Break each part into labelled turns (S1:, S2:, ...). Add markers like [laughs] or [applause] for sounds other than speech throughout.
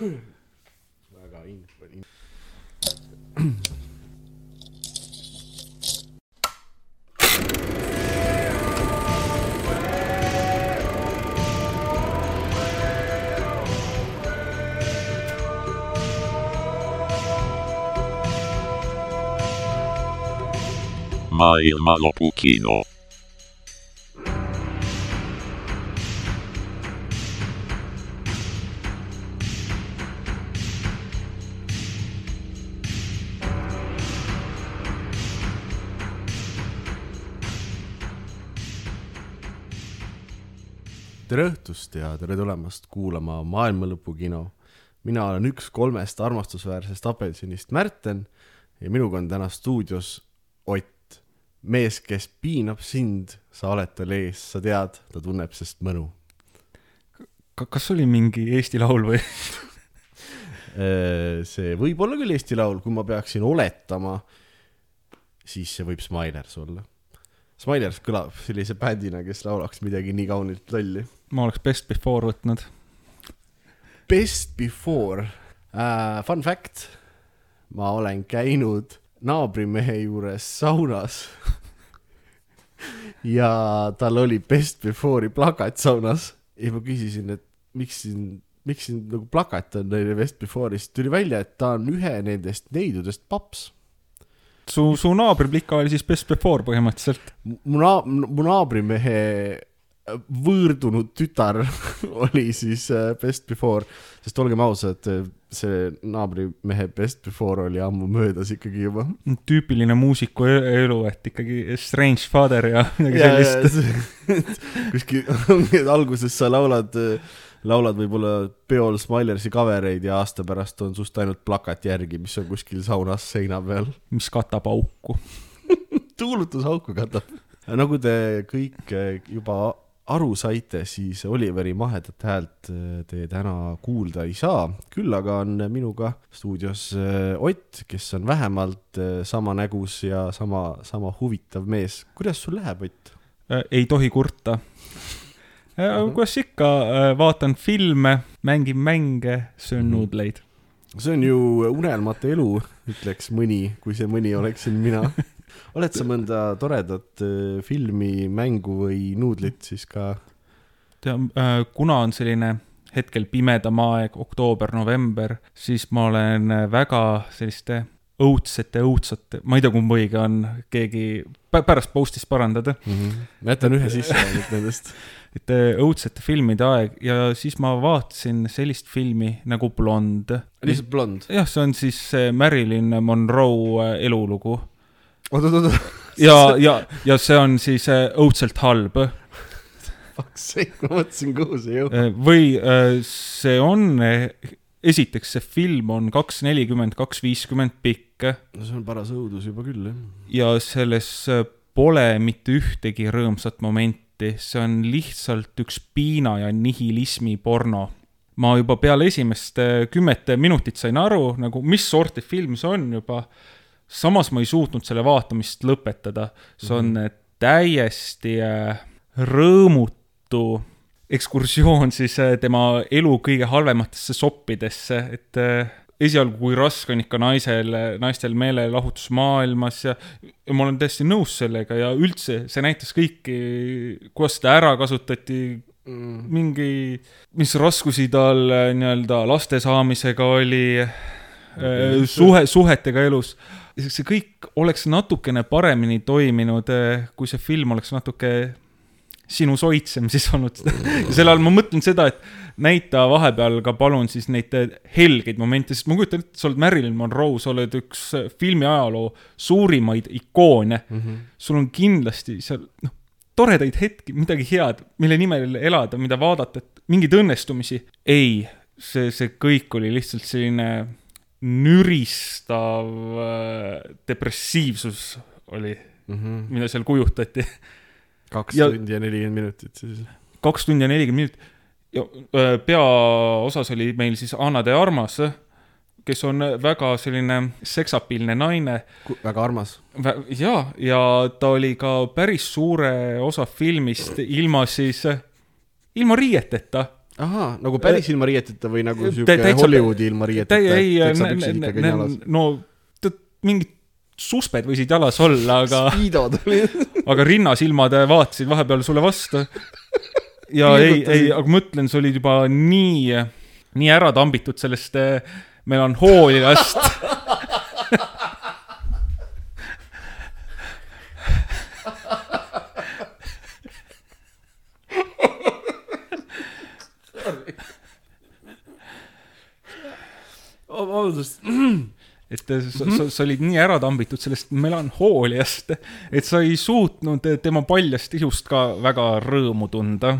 S1: Devagar
S2: ainda,
S1: tere õhtust ja tere tulemast kuulama Maailma Lõpu kino. mina olen üks kolmest armastusväärsest apelsinist Märten ja minuga on täna stuudios Ott, mees, kes piinab sind, sa oled tal ees, sa tead, ta tunneb sest mõnu.
S3: Ka- kas oli mingi Eesti Laul või? [laughs]
S1: Äh, see võib olla küll Eesti Laul, kui ma peaksin oletama, siis see võib Smilers olla. Smilers kõlab sellise bändina, kes laulaks midagi nii kaunilt lolli.
S3: ma oleks Best Before võtnud.
S1: Best before uh,, fun fact, ma olen käinud naabrimehe juures saunas [laughs] ja tal oli best before'i plakat saunas ja ma küsisin, et miks siin, miks siin nagu plakat on neile best before'ist, tuli välja, et ta on ühe nendest neidudest paps.
S3: su, su naabriplika oli siis Best Before põhimõtteliselt.
S1: mu naa-, mu naabrimehe võõrdunud tütar [laughs] oli siis äh, best before, sest olgem ausad, see naabrimehe best before oli ammu möödas ikkagi juba.
S3: tüüpiline muusiku elu, et ikkagi Strange Father ja midagi sellist.
S1: kuskil, alguses sa laulad, laulad võib-olla peol Smilersi cover eid ja aasta pärast on sust ainult plakat järgi, mis on kuskil saunas seina peal.
S3: mis katab auku. [laughs]
S1: tuulutusauku katab. nagu te kõik eh, juba aru saite, siis Oliveri mahedat häält eh, te täna kuulda ei saa, küll aga on minuga stuudios eh, Ott, kes on vähemalt sama nägus ja sama, sama huvitav mees. kuidas sul läheb, Ott?
S3: Ei tohi kurta. Kuidas ikka, vaatan filme, mängin mänge, söön
S1: Mhm.
S3: nuudleid.
S1: see on ju unelmate elu, ütleks mõni, kui see mõni oleksin mina. [laughs] oled sa mõnda toredat filmi, mängu või nuudlit siis ka?
S3: tea, kuna on selline hetkel pimedam aeg, oktoober-november, siis ma olen äh, väga selliste õudsete, õudsate, ma ei tea, kumb õige on, keegi pä- pärast post'is parandada,
S1: ma jätan ühe sisse ainult nendest. [laughs]
S3: et äh, õudsete filmide aeg ja siis ma vaatasin sellist filmi nagu Blond.
S1: lihtsalt blond.
S3: jah, see on siis see Marilyn Monroe äh, elulugu
S1: oot, oot, oot,
S3: ja, ja, ja see on siis äh, õudselt halb
S1: fuck sake, ma mõtlesin, kuhu see jõuab.
S3: Äh, või äh, see on, esiteks see film on kaks nelikümmend, kaks viiskümmend pikk
S1: no see on paras õudus juba küll, jah.
S3: ja selles äh, pole mitte ühtegi rõõmsat momenti, see on lihtsalt üks piina ja nihilismi porno. ma juba peale esimest kümmet minutit sain aru nagu, mis sorti film see on juba. samas ma ei suutnud selle vaatamist lõpetada, see on mm -hmm. täiesti äh, rõõmutu ekskursioon siis äh, tema elu kõige halvematesse soppidesse, et äh, esialgu, kui raske on ikka naisel, naistel meelelahutus maailmas ja, ja ma olen täiesti nõus sellega ja üldse see näitas kõiki, kuidas seda ära kasutati, mingi, mis raskusi tal äh, nii-öelda laste saamisega oli, suhe, suhetega elus. see kõik oleks natukene paremini toiminud, kui see film oleks natuke sinusoitsem siis olnud. ja selle all ma mõtlen seda, et näita vahepeal ka palun siis neid helgeid momente, sest ma kujutan ette, sa oled Marilyn Monroe, sa oled üks filmi ajaloo suurimaid ikoone mm. -hmm. sul on kindlasti seal, noh, toredaid hetki, midagi head, mille nimel elada, mida vaadata, et mingeid õnnestumisi. ei, see, see kõik oli lihtsalt selline nüristav äh, depressiivsus oli, mida seal kujutati
S1: kaks
S3: Ja-
S1: tundi ja nelikümmend minutit siis.
S3: kaks tundi ja nelikümmend minutit ja peaosas oli meil siis Anna de Armas, kes on väga selline seksapiilne naine.
S1: väga armas.
S3: ja, ja ta oli ka päris suure osa filmist ilma siis, ilma riieteta.
S1: ahaa, nagu päris ilma riieteta või nagu
S3: täitsa-
S1: Hollywoodi ilma riieteta,
S3: ei,
S1: jalas.
S3: no tead, mingid susped võisid jalas olla, aga, aga rinnasilmad vaatasid vahepeal sulle vastu. ja ei, ei, aga ma ütlen, sa olid juba nii, nii ära tambitud sellest eh, melanhooliast.
S1: vabandust.
S3: Et sa, sa, sa olid nii ära tambitud sellest melanhooliast, et sa ei suutnud tema paljast ihust ka väga rõõmu tunda.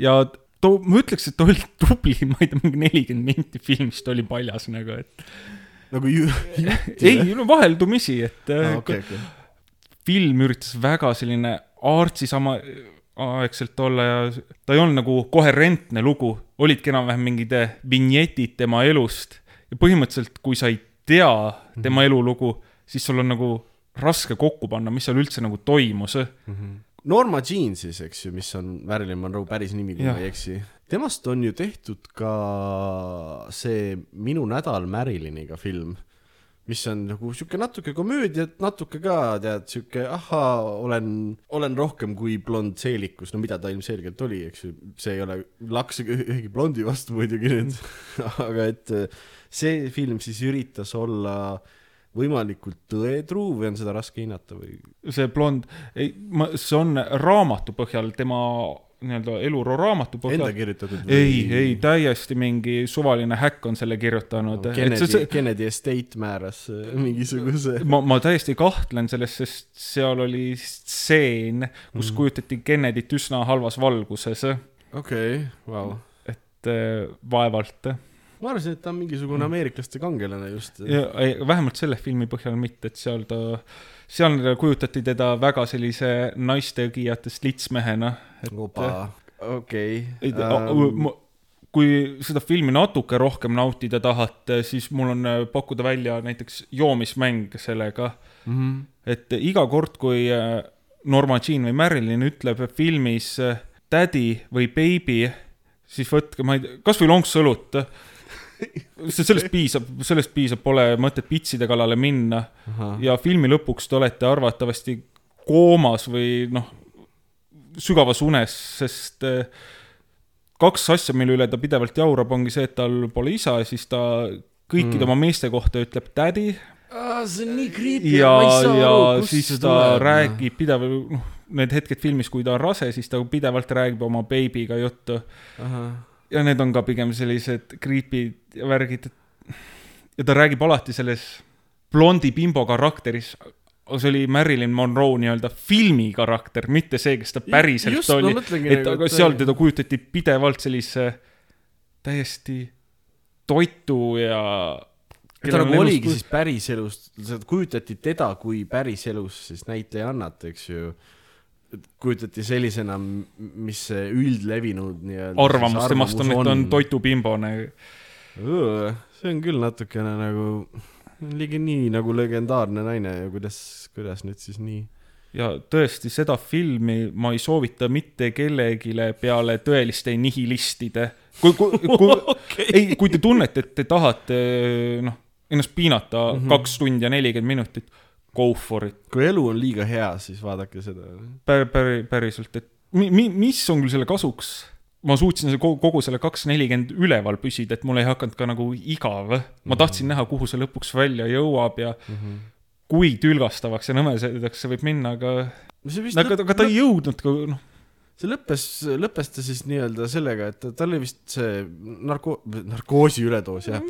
S3: ja too, ma ütleks, et ta oli [laughs] tubli, ma ei tea, mingi nelikümmend minti filmist oli paljas nagu, et
S1: nagu ju.
S3: ei, no vaheldumisi, et
S1: aa,
S3: okay.
S1: okei, okei.
S3: film üritas väga selline artsi sama aegselt olla ja ta ei olnud nagu koherentne lugu, olidki enam-vähem mingid vinjetid tema elust ja põhimõtteliselt, kui sa ei tea tema elulugu, siis sul on nagu raske kokku panna, mis seal üldse nagu toimus.
S1: Norma Jean siis, eks ju, mis on Marilyn Monroe päris nimi, kui ma ei eksi. temast on ju tehtud ka see Minu nädal Marilyniga film, mis on nagu sihuke natuke komöödiat, natuke ka tead sihuke ahaa, olen, olen rohkem kui blond seelikus, no mida ta ilmselgelt oli, eks ju, see ei ole laks ühe- ühegi blondi vastu muidugi nüüd, [laughs] aga et äh, see film siis üritas olla võimalikult tõetruu või on seda raske hinnata või?
S3: see blond, ei, ma, see on raamatu põhjal, tema nii-öelda eluloo raamatu
S1: Enda
S3: põhjal.
S1: kirjutatud
S3: ei, ei, täiesti mingi suvaline häkk on selle kirjutanud no,.
S1: Kennedy, Kennedy Estate määras äh, mingisuguse.
S3: ma, ma täiesti kahtlen selles, sest seal oli stseen, kus mm. kujutati Kennedyt üsna halvas valguses,
S1: okei, vau.
S3: et äh, vaevalt.
S1: Ma arvasin, et ta on mingisugune ameeriklaste kangelane just.
S3: vähemalt selle filmi põhjal mitte, et seal ta, seal kujutati teda väga sellise naistegijatest litsmehena.
S1: okei. Ähm,
S3: kui seda filmi natuke rohkem nautida tahate, siis mul on äh, pakkuda välja näiteks joomismäng sellega,
S1: mhm.
S3: et iga kord, kui äh, Norma Jean või Marilyn ütleb filmis äh, daddy või baby, siis võtke, ma ei tea, kasvõi lonks õlut. [laughs] sellest piisab, sellest piisab, pole mõtet pitside kallale minna. Ja filmi lõpuks te olete arvatavasti koomas või noh, sügavas unes, sest äh, kaks asja, mille üle ta pidevalt jaurab, ongi see, et tal pole isa ja siis ta kõikide mm. oma meeste kohta ütleb daddy
S1: see on nii creepy
S3: ja, ja siis ta räägib pidevalt, noh, need hetked filmis, kui ta on rase, siis ta pidevalt räägib oma beebiga juttu ja need on ka pigem sellised creepy'd ja värgid. ja ta räägib alati selles blondi bimbo karakteris, see oli Marilyn Monroe nii-öelda filmi karakter, mitte see, kes ta päriselt
S1: just,
S3: oli. et
S1: nagu,
S3: aga seal teda kujutati pidevalt sellise täiesti toitu ja.
S1: ta nagu oligi siis päriselust, kujutati teda kui päriselus siis näitlejannat, eks ju. Kujutati sellisena, mis see üldlevinud nii-öelda.
S3: arvamus temast on, et on toitubimbone.
S1: see on küll natukene nagu, ligi nii nagu legendaarne naine ja kuidas, kuidas nüüd siis nii?
S3: ja tõesti, seda filmi ma ei soovita mitte kellelegi peale tõeliste nihilistide. kui, kui, kui [laughs] okay., ei, kui te tunnete, et te tahate noh, ennast piinata mm -hmm. kaks tundi ja nelikümmend minutit, go for it.
S1: kui elu on liiga hea, siis vaadake seda.
S3: Pär-, pär-, päriselt, et mi-, mi-, mis on küll selle kasuks? ma suutsin see kogu, kogu selle kaks nelikümmend üleval püsida, et mul ei hakanud ka nagu igav. ma tahtsin näha, kuhu see lõpuks välja jõuab ja mm -hmm. kui tülgastavaks ja nõmedaks see võib minna, aga aga, aga ta ei jõudnud ka, noh,
S1: see lõppes, lõppes ta siis nii-öelda sellega, et tal oli vist see narko-, narkoosi üledoos jah,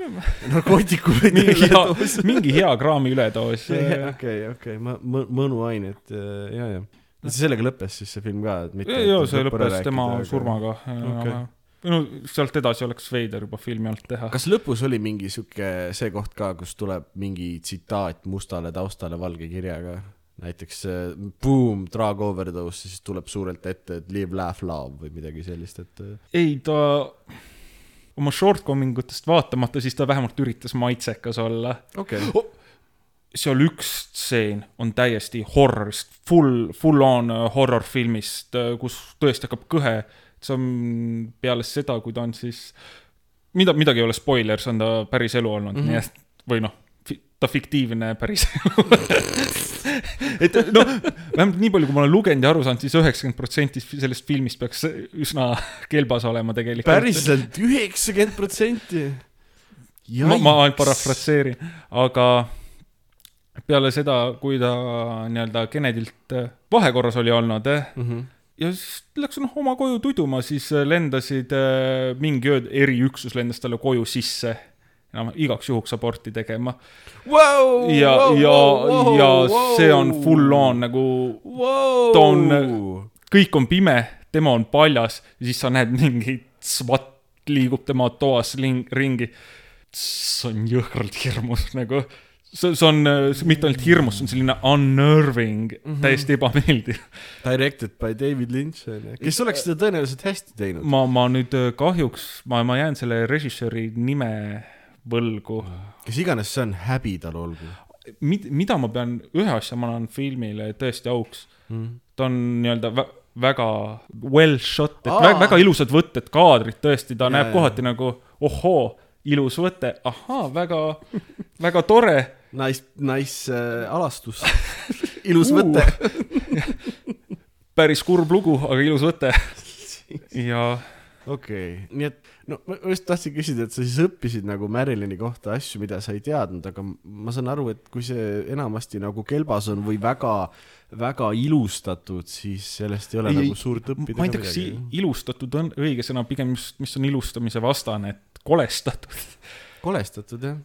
S3: mingi hea
S1: üledoos.,
S3: mingi hea kraami üledoos. [laughs]
S1: okei, okei, mõnuained ja, ja, ja. sellega lõppes siis see film ka, et mitte.
S3: jaa, see lõppes tema surmaga.
S1: Okei.
S3: või no sealt edasi oleks veider juba filmi alt teha.
S1: kas lõpus oli mingi sihuke see koht ka, kus tuleb mingi tsitaat mustale taustale valge kirjaga? Näiteks äh, boom, drug overdose, siis tuleb suurelt ette, et live, laugh, love või midagi sellist, et äh,
S3: ei, ta oma shortcoming utest vaatamata, siis ta vähemalt üritas maitsekas olla.
S1: okei okay..
S3: seal üks stseen on täiesti horrorist, full, full on horror filmist, kus tõesti hakkab kõhe see on peale seda, kui ta on siis, mida, midagi ei ole spoiler, see on ta päris elu olnud mm,
S1: Mhm.
S3: -hmm. nii et või noh, ta fiktiivne päris elu et noh, vähemalt nii palju, kui ma olen lugenud ja aru saanud, siis üheksakümmend protsenti sellest filmist peaks üsna kelbas olema tegelikult.
S1: päriselt üheksakümmend protsenti.
S3: ma, ma ainult parafratseerin, aga peale seda, kui ta nii-öelda Kennedylt vahekorras oli olnud eh,
S1: Mhm.
S3: ja siis läks noh oma koju tuduma, siis lendasid äh, mingi öö eriüksus lendas talle koju sisse. Enam igaks juhuks aborti tegema
S1: Wow,
S3: ja
S1: wow,,
S3: ja
S1: wow,,
S3: ja
S1: wow,
S3: see on full on nagu
S1: wow.
S3: ta on- kõik on pime, tema on paljas ja siis sa näed mingit SWAT liigub tema toas ling, ringi. see on jõhkralt hirmus nagu, see, see on see mitte ainult hirmus, see on selline unnerving mm. -hmm. täiesti ebameeldiv.
S1: Directed by David Lynch on ju, kes oleks seda tõenäoliselt hästi teinud.
S3: ma, ma nüüd äh, kahjuks, ma, ma jään selle režissööri nime võlgu.
S1: kes iganes see on, häbi tal olgu
S3: Mid, mida ma pean, ühe asja ma annan filmile tõesti auks,
S1: mm..
S3: ta on nii-öelda vä väga well shot, et väga, väga ilusad võtted, kaadrid tõesti, ta ja, näeb kohati nagu ohoo, ilus võte, ahaa, väga, väga tore.
S1: Nice, nice äh, alastus ilus võte.
S3: päris kurb lugu, aga ilus võte. [laughs] ja
S1: okei okay., nii et no ma just tahtsin küsida, et sa siis õppisid nagu Marilyni kohta asju, mida sa ei teadnud, aga ma saan aru, et kui see enamasti nagu kelbas on või väga, väga ilustatud, siis sellest ei ole
S3: Ei,
S1: nagu suurt õppida
S3: ma ei tea, kas ilustatud on õige sõna, pigem just, mis on ilustamise vastane, et kolestatud.
S1: kolestatud jah.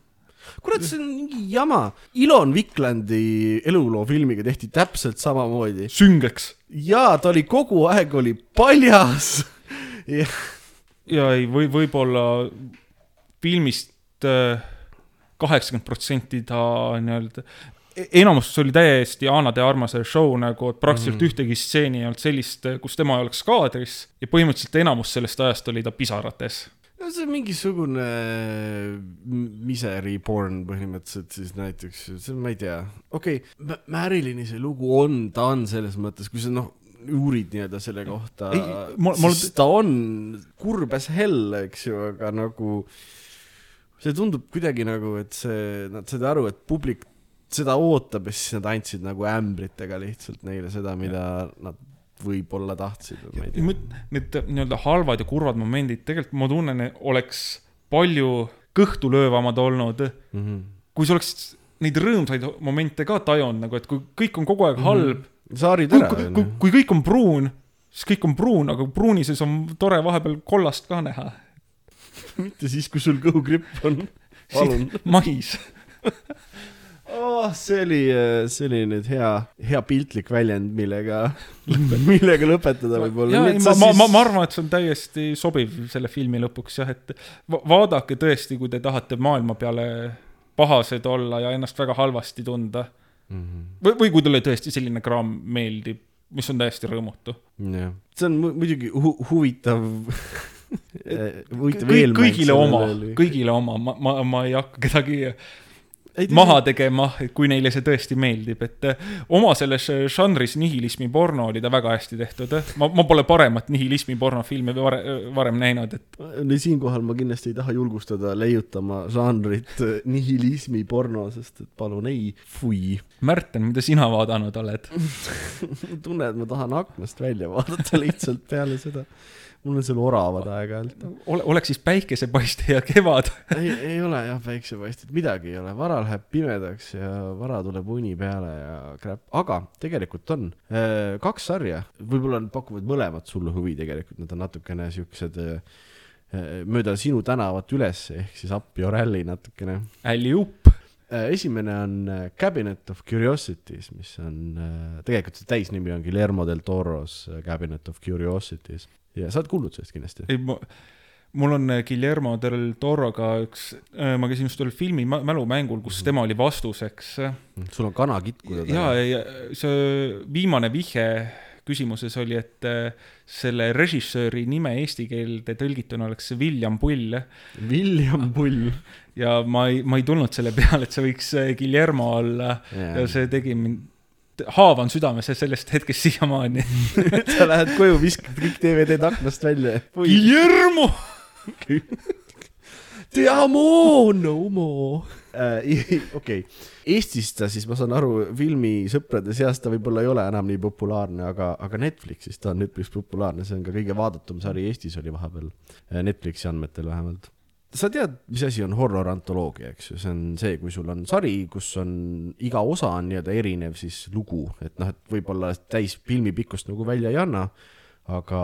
S1: kurat, see on mingi jama. Ilon Viklandi eluloo filmiga tehti täpselt samamoodi.
S3: süngeks.
S1: jaa, ta oli kogu aeg oli paljas. ja
S3: ja ei, või võib-olla filmist äh, kaheksakümmend protsenti ta nii-öelda, enamus oli täiesti Ana de Armase show nagu, et praktiliselt mm. ühtegi stseeni ei olnud sellist, kus tema ei oleks kaadris ja põhimõtteliselt enamus sellest ajast oli ta pisarates.
S1: no see on mingisugune misery porn põhimõtteliselt siis näiteks, see ma ei tea, okei okay,, Marilyni see lugu on, ta on selles mõttes, kui sa noh, uurid nii-öelda selle kohta siis ta on kurb as hell, eks ju, aga nagu see tundub kuidagi nagu, et see, nad said aru, et publik seda ootab ja siis nad andsid nagu ämbritega lihtsalt neile seda, mida nad võib-olla tahtsid.
S3: Need nii-öelda halvad ja kurvad momendid, tegelikult ma tunnen, oleks palju kõhtulöövamad olnud,
S1: Mm -hmm.
S3: kui sa oleks neid rõõmsaid momente ka tajunud nagu, et kui kõik on kogu aeg
S1: Mhm.
S3: halb mm,
S1: saarid ära
S3: kui, kui, kõik on pruun, siis kõik on pruun, aga pruuni sees on tore vahepeal kollast ka näha. [laughs]
S1: mitte siis, kui sul kõhugripp on. [laughs] palun.
S3: mais.
S1: oh,. see oli, see oli nüüd hea, hea piltlik väljend, millega, [laughs] millega lõpetada võib-olla.
S3: ma, ma, ma, ma arvan, et see on täiesti sobiv selle filmi lõpuks jah, et va vaadake tõesti, kui te tahate maailma peale pahased olla ja ennast väga halvasti tunda. või, või kui teile tõesti selline kraam meeldib, mis on täiesti rõõmutu.
S1: jah, see on mu- muidugi hu huvitav [laughs] huvitav
S3: kõik,
S1: eelmäng
S3: kõigile oma. kõigile oma, ma, ma, ma ei hakka kedagi maha tegema, kui neile see tõesti meeldib, et eh, oma selles žanris nihilismi porno oli ta väga hästi tehtud. ma, ma pole paremat nihilismi pornofilmi vare, varem näinud, et
S1: no siinkohal ma kindlasti ei taha julgustada leiutama žanrit nihilismi porno, sest et palun ei, fui.
S3: Märten, mida sina vaadanud oled? [laughs]
S1: ma tunnen, et ma tahan aknast välja vaadata lihtsalt peale seda. Mul on seal oravad aeg-ajalt.
S3: ole, oleks siis päikesepaiste ja kevad.
S1: ei, ei ole jah päiksepaistet, midagi ei ole, vara läheb pimedaks ja vara tuleb uni peale ja crap, aga tegelikult on äh, kaks sarja, võib-olla pakuvad mõlemad sulle huvi tegelikult, nad on natukene siuksed äh, mööda sinu tänavat üles, ehk siis your alley natukene.
S3: Alley-oop.
S1: esimene on äh, Cabinet of Curiosities, mis on äh,, tegelikult see täisnimi on Guillermo del Toros äh, Cabinet of Curiosities ja sa oled kuulnud sellest kindlasti?
S3: ei, ma, mul on eh, Guillermo del Toroga üks, ma käisin just ühel filmi mä- mälumängul, kus tema oli vastuseks.
S1: sul on kanakitkuda
S3: ja, ja see viimane vihje küsimuses oli, et selle režissööri nime eesti keelde tõlgituna oleks William Pull
S1: William Pull.
S3: ja ma ei, ma ei tulnud selle peale, et see võiks Guillermo olla ja see tegi mind haav on südames ja sellest hetkest siiamaani. [laughs]
S1: sa lähed koju, viskad kõik DVD-d aknast välja.
S3: Guillermo. [laughs]
S1: Te amo, no more. okei, Eestis ta siis, ma saan aru, filmisõprade seas ta võib-olla ei ole enam nii populaarne, aga, aga Netflixis ta on üpris populaarne, see on ka kõige vaadatum sari Eestis oli vahepeal, Netflixi andmetel vähemalt. Sa tead, mis asi on horror antoloogia, eks ju, see on see, kui sul on sari, kus on iga osa on nii-öelda erinev siis lugu, et noh, et võib-olla täis filmi pikkust nagu välja ei anna, aga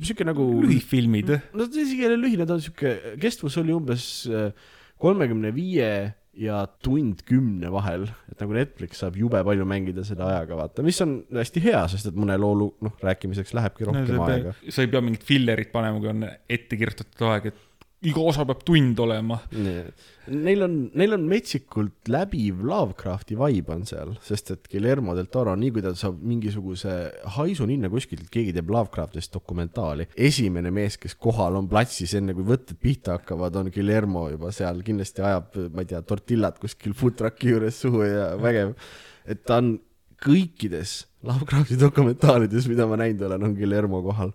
S1: sihuke nagu
S3: lühifilmid.
S1: no ta isegi ei ole lühine, ta on sihuke, kestvus oli umbes äh, kolmekümne viie ja tund kümne vahel, et nagu Netflix saab jube palju mängida selle ajaga vaata, mis on hästi hea, sest et mõne loo noh, rääkimiseks lähebki rohkem no, aega.
S3: sa ei pea mingit fillerit panema, kui on ette kirjutatud aeg, et iga osa peab tund olema.
S1: Neil on, neil on metsikult läbiv Lovecrafti vibe on seal, sest et Guillermo del Toro, nii kui ta saab mingisuguse haisu ninna kuskilt, keegi teeb Lovecraftist dokumentaali, esimene mees, kes kohal on platsis, enne kui võtted pihta hakkavad, on Guillermo juba seal, kindlasti ajab, ma ei tea, tortillat kuskil food truck'i juures suhu ja vägev. et ta on kõikides Lovecrafti dokumentaalides, mida ma näinud olen, on Guillermo kohal.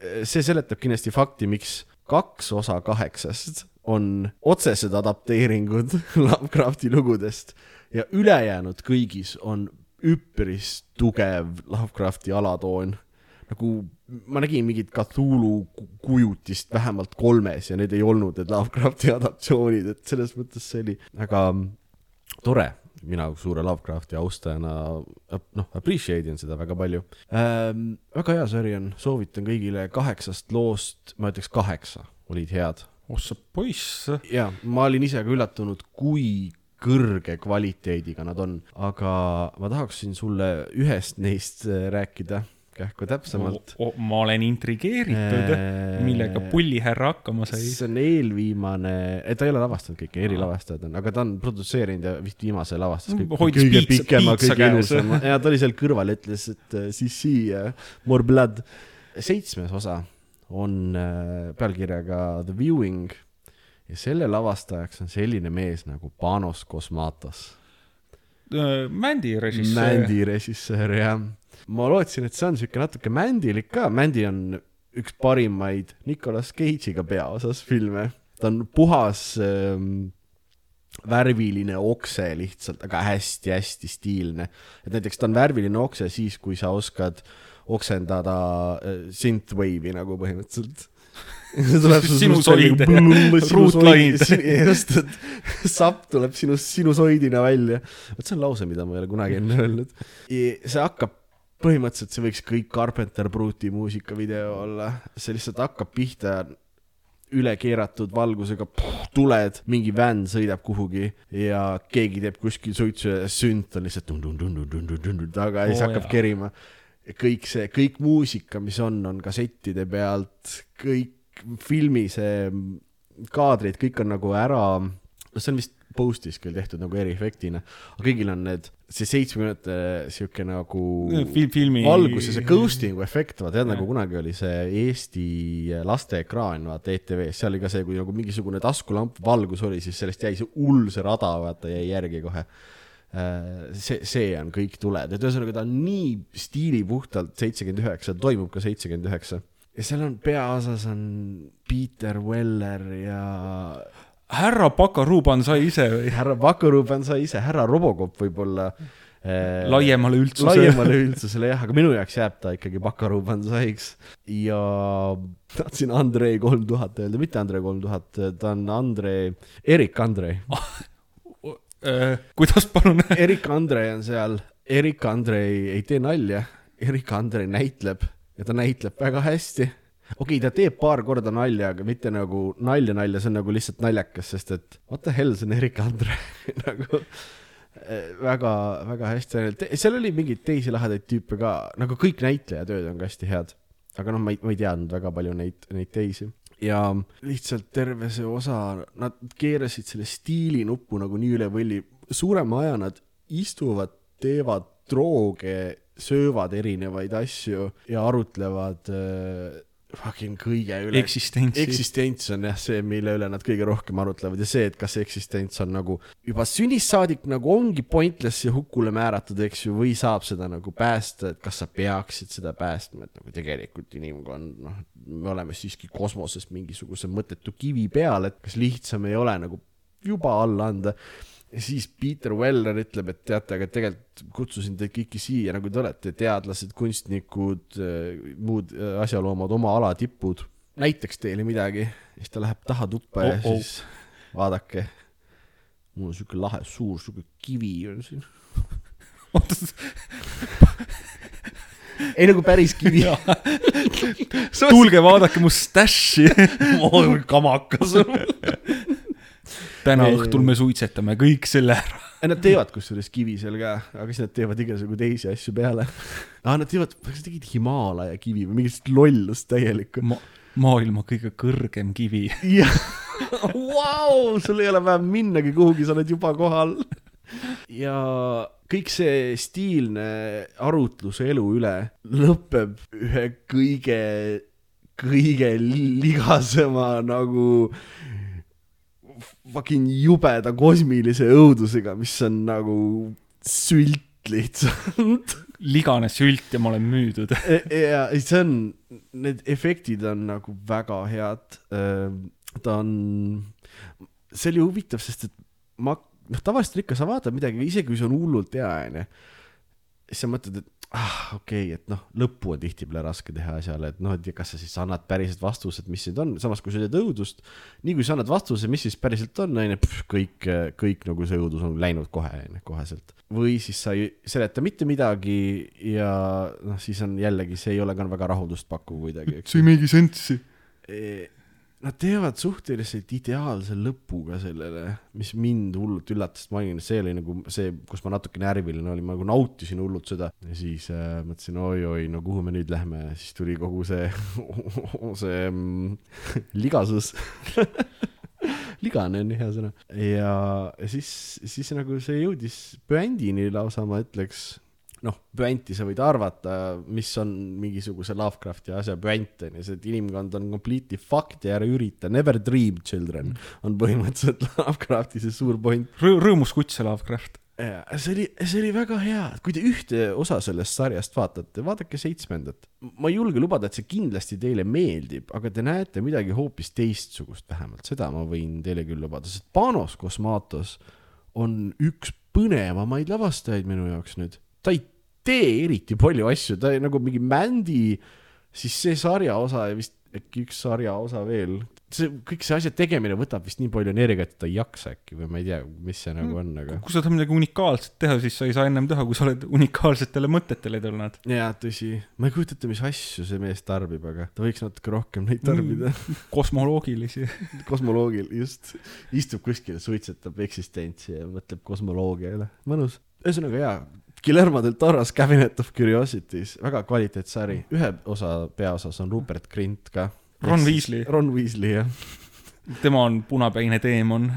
S1: see seletab kindlasti fakti, miks kaks osa kaheksast on otsesed adapteeringud [laughs] Lovecrafti lugudest ja ülejäänud kõigis on üpris tugev Lovecrafti alatoon. nagu ma nägin mingit Cthulhu ku- kujutist vähemalt kolmes ja need ei olnud need Lovecrafti [laughs] adaptatsioonid, et selles mõttes see oli väga tore. Mina suure Lovecrafti austajana noh, appreciate in seda väga palju ähm,. väga hea sari on, soovitan kõigile kaheksast loost, ma ütleks kaheksa olid head
S3: oh sa poiss.
S1: ja ma olin ise ka üllatunud, kui kõrge kvaliteediga nad on, aga ma tahaksin sulle ühest neist äh, rääkida kähku täpsemalt.
S3: ma olen intrigeeritud, millega pullihärra hakkama sai.
S1: see on eelviimane, ta ei ole lavastanud kõike, erilavastajad on, aga ta on produtseerinud ja vist viimase lavastas kõik, kõige
S3: piitsa-
S1: pikema, kõige ilusama ja ta oli seal kõrval, ütles, et äh, Sissi ja More Blood. seitsmes osa on äh, pealkirjaga The Viewing ja selle lavastajaks on selline mees nagu Panos Cosmatos.
S3: Mändi režissöör.
S1: Mändi režissöör jah. Ma lootsin, et see on siuke natuke mändilik ka, Mändi on üks parimaid Nicolas Cage'iga peaosas filme, ta on puhas ähm, värviline okse lihtsalt, aga hästi-hästi stiilne. et näiteks ta on värviline okse siis, kui sa oskad oksendada äh, synthwave'i nagu põhimõtteliselt. [laughs] see tuleb sinust [laughs]
S3: Ruutlaid.
S1: just, et sapp tuleb sinust sinusoidina välja. vot see on lause, mida ma ei ole kunagi enne öelnud. see hakkab, põhimõtteliselt see võiks kõik Carpenter Bruti muusikavideo olla, see lihtsalt hakkab pihta üle keeratud valgusega, tuled, mingi vänn sõidab kuhugi ja keegi teeb kuskil suitsu ja sünt on lihtsalt taga ja siis hakkab
S3: jaa.
S1: kerima. kõik see, kõik muusika, mis on, on kassettide pealt, kõik filmi see kaadrid, kõik on nagu ära, see on vist post'is küll tehtud nagu eriefektina, aga kõigil on need, see seitsmekümnendate sihuke nagu
S3: Fil-, filmi.
S1: valguse, see ghosting'u efekt, vaata tead nagu kunagi oli see Eesti lasteekraan, vaata ETV-s, seal oli ka see, kui nagu mingisugune taskulamp valgus oli, siis sellest jäi see hull see rada, vaata jäi järgi kohe. see, see on kõik tuled, et ühesõnaga ta on nii stiilipuhtalt seitsekümmend üheksa, toimub ka seitsekümmend üheksa. ja seal on peaosas on Peter Weller ja
S3: härra Pakaruban sai ise või?
S1: härra Pakuruban sai ise, härra Robocop võib-olla äh,
S3: laiemale üldsusele.
S1: laiemale üldsusele jah, aga minu jaoks jääb ta ikkagi Bakaruban saiks ja tahtsin Andrei kolm tuhat öelda, mitte Andrei kolm tuhat, ta on Andrei, Erik Andrei. [laughs]
S3: Äh, kuidas palun? [laughs]
S1: Erik Andrei on seal, Erik Andrei ei tee nalja, Erik Andrei näitleb ja ta näitleb väga hästi. Okei okay,, ta teeb paar korda nalja, aga mitte nagu nalja nalja, see on nagu lihtsalt naljakas, sest et what the hell, see on Erik Andrei [laughs] nagu eh, väga, väga hästi, seal oli mingeid teisi lahedaid tüüpe ka, nagu kõik näitlejatööd on ka hästi head. aga noh, ma ei, ma ei teadnud väga palju neid, neid teisi. Ja lihtsalt terve see osa, nad keerasid selle stiilinupu nagu nii üle võlli, suurema aja nad istuvad, teevad drooge, söövad erinevaid asju ja arutlevad äh, fucking kõige üle.
S3: eksistentsi.
S1: eksistents on jah see, mille üle nad kõige rohkem arutlevad ja see, et kas eksistents on nagu juba sünnist saadik nagu ongi pointless ja hukule määratud, eks ju, või saab seda nagu päästa, et kas sa peaksid seda päästma, et nagu tegelikult inimkond, noh, me oleme siiski kosmoses mingisuguse mõttetu kivi peal, et kas lihtsam ei ole nagu juba alla anda ja siis Peter Weller ütleb, et teate, aga tegelikult kutsusin teid kõiki siia, nagu te olete teadlased, kunstnikud, muud äh, asjaloomad, oma ala tipud. näiteks teile midagi, siis ta läheb taha tuppa ja
S3: Oh-oh.
S1: siis vaadake. mul on siuke lahe suur siuke kivi on siin. [laughs] ei nagu päris kivi. [laughs] [laughs]
S3: tulge vaadake mu stash'i.
S1: kamakas.
S3: Täna
S1: Ei,
S3: õhtul me suitsetame kõik selle ära.
S1: Nad teevad kusjuures kivi seal ka, aga siis nad teevad igasugu teisi asju peale. aa, nad teevad, kas tegid Himaalaja kivi või mingit lollust täielikku.
S3: Ma-, maailma kõige kõrgem kivi.
S1: jah, vau, sul ei ole vaja minnagi kuhugi, sa oled juba kohal. ja kõik see stiilne arutlus elu üle lõpeb ühe kõige, kõige ligasema nagu fucking jubeda kosmilise õudusega, mis on nagu sült lihtsalt.
S3: ligane sült ja ma olen müüdud.
S1: ja ei, see on, need efektid on nagu väga head. ta on, see oli huvitav, sest et ma, noh, tavaliselt ikka sa vaatad midagi, isegi kui see on hullult hea, onju. siis sa mõtled, et ah, okei okay,, et noh, lõppu on tihtipeale raske teha asjale, et noh, et kas sa siis annad päriselt vastused, mis need on, samas kui sa teed õudust, nii kui sa annad vastuse, mis siis päriselt on, onju, kõik, kõik nagu see õudus on läinud kohe, onju, koheselt. või siis sa ei seleta mitte midagi ja noh, siis on jällegi, see ei ole ka väga rahuldust pakkuv kuidagi,
S3: see ei meigi sensi.
S1: Nad teevad suhteliselt ideaalse lõpuga sellele, mis mind hullult üllatas, ma olin, see oli nagu see, kus ma natuke närviline olin, ma nagu nautisin hullult seda. Ja siis äh, mõtlesin oi-oi, no kuhu me nüüd lähme, siis tuli kogu see, [laughs] see mm, [laughs] ligasus. [laughs] Ligane on hea sõna. Ja siis, siis nagu see jõudis puändini lausa, ma ütleks noh, puänti sa võid arvata, mis on mingisuguse Lovecrafti asja puänt on ju, see, et inimkond on completely fucked ja ära ürita, never dream children on põhimõtteliselt [laughs] Lovecrafti see suur point.
S3: rõõmus kutt see Lovecraft.
S1: See oli, see oli väga hea, kui te ühte osa sellest sarjast vaatate, vaadake seitsmendat. ma ei julge lubada, et see kindlasti teile meeldib, aga te näete midagi hoopis teistsugust vähemalt, seda ma võin teile küll lubada, sest Panos Cosmatos on üks põnevamaid lavastajaid minu jaoks nüüd. ta ei tee eriti palju asju, ta nagu mingi Mändi, siis see sarja osa ja vist äkki üks sarja osa veel. see, kõik see asja tegemine võtab vist nii palju energiat, et ta ei jaksa äkki või ma ei tea, mis see nagu on, aga.
S3: kui sa tahad midagi unikaalset teha, siis sa ei saa ennem teha, kui sa oled unikaalsetele mõtetele tulnud.
S1: jaa, tõsi, ma ei kujuta ette, mis asju see mees tarbib, aga ta võiks natuke rohkem neid tarbida mm..
S3: kosmoloogilisi. [laughs]
S1: kosmoloogil, just, istub kuskil, suitsetab eksistentsi ja mõtleb kosmoloogia üle, mõnus. ühesõnaga jaa, Guillermo del Toro's Cabinet of Curiosities, väga kvaliteetne sari, ühe osa peaosas on Rupert Grint ka.
S3: Ron Weasley.
S1: Ron Weasley, jah
S3: tema on punapäine teemon.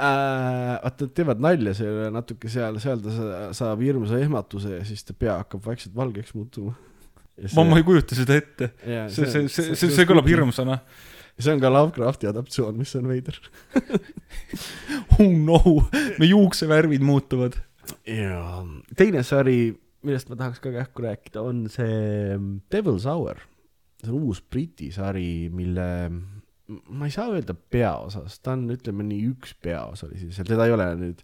S1: äh,. vaata, nad teevad nalja selle natuke seal, seal ta sa- saab hirmsa ehmatuse ja siis ta pea hakkab vaikselt valgeks muutuma.
S3: ma, ma ei kujuta seda ette.
S1: jaa,
S3: see, see, see, see, see kõlab. hirmsana.
S1: see on ka Lovecrafti adaptatsioon, mis on veider.
S3: oh no, me juuksevärvid muutuvad.
S1: Ja teine sari, millest ma tahaks ka kähku rääkida, on see Devil's Hour. see on uus Briti sari, mille ma ei saa öelda peaosas, ta on, ütleme nii, üks peaosalisi seal, teda ei ole nüüd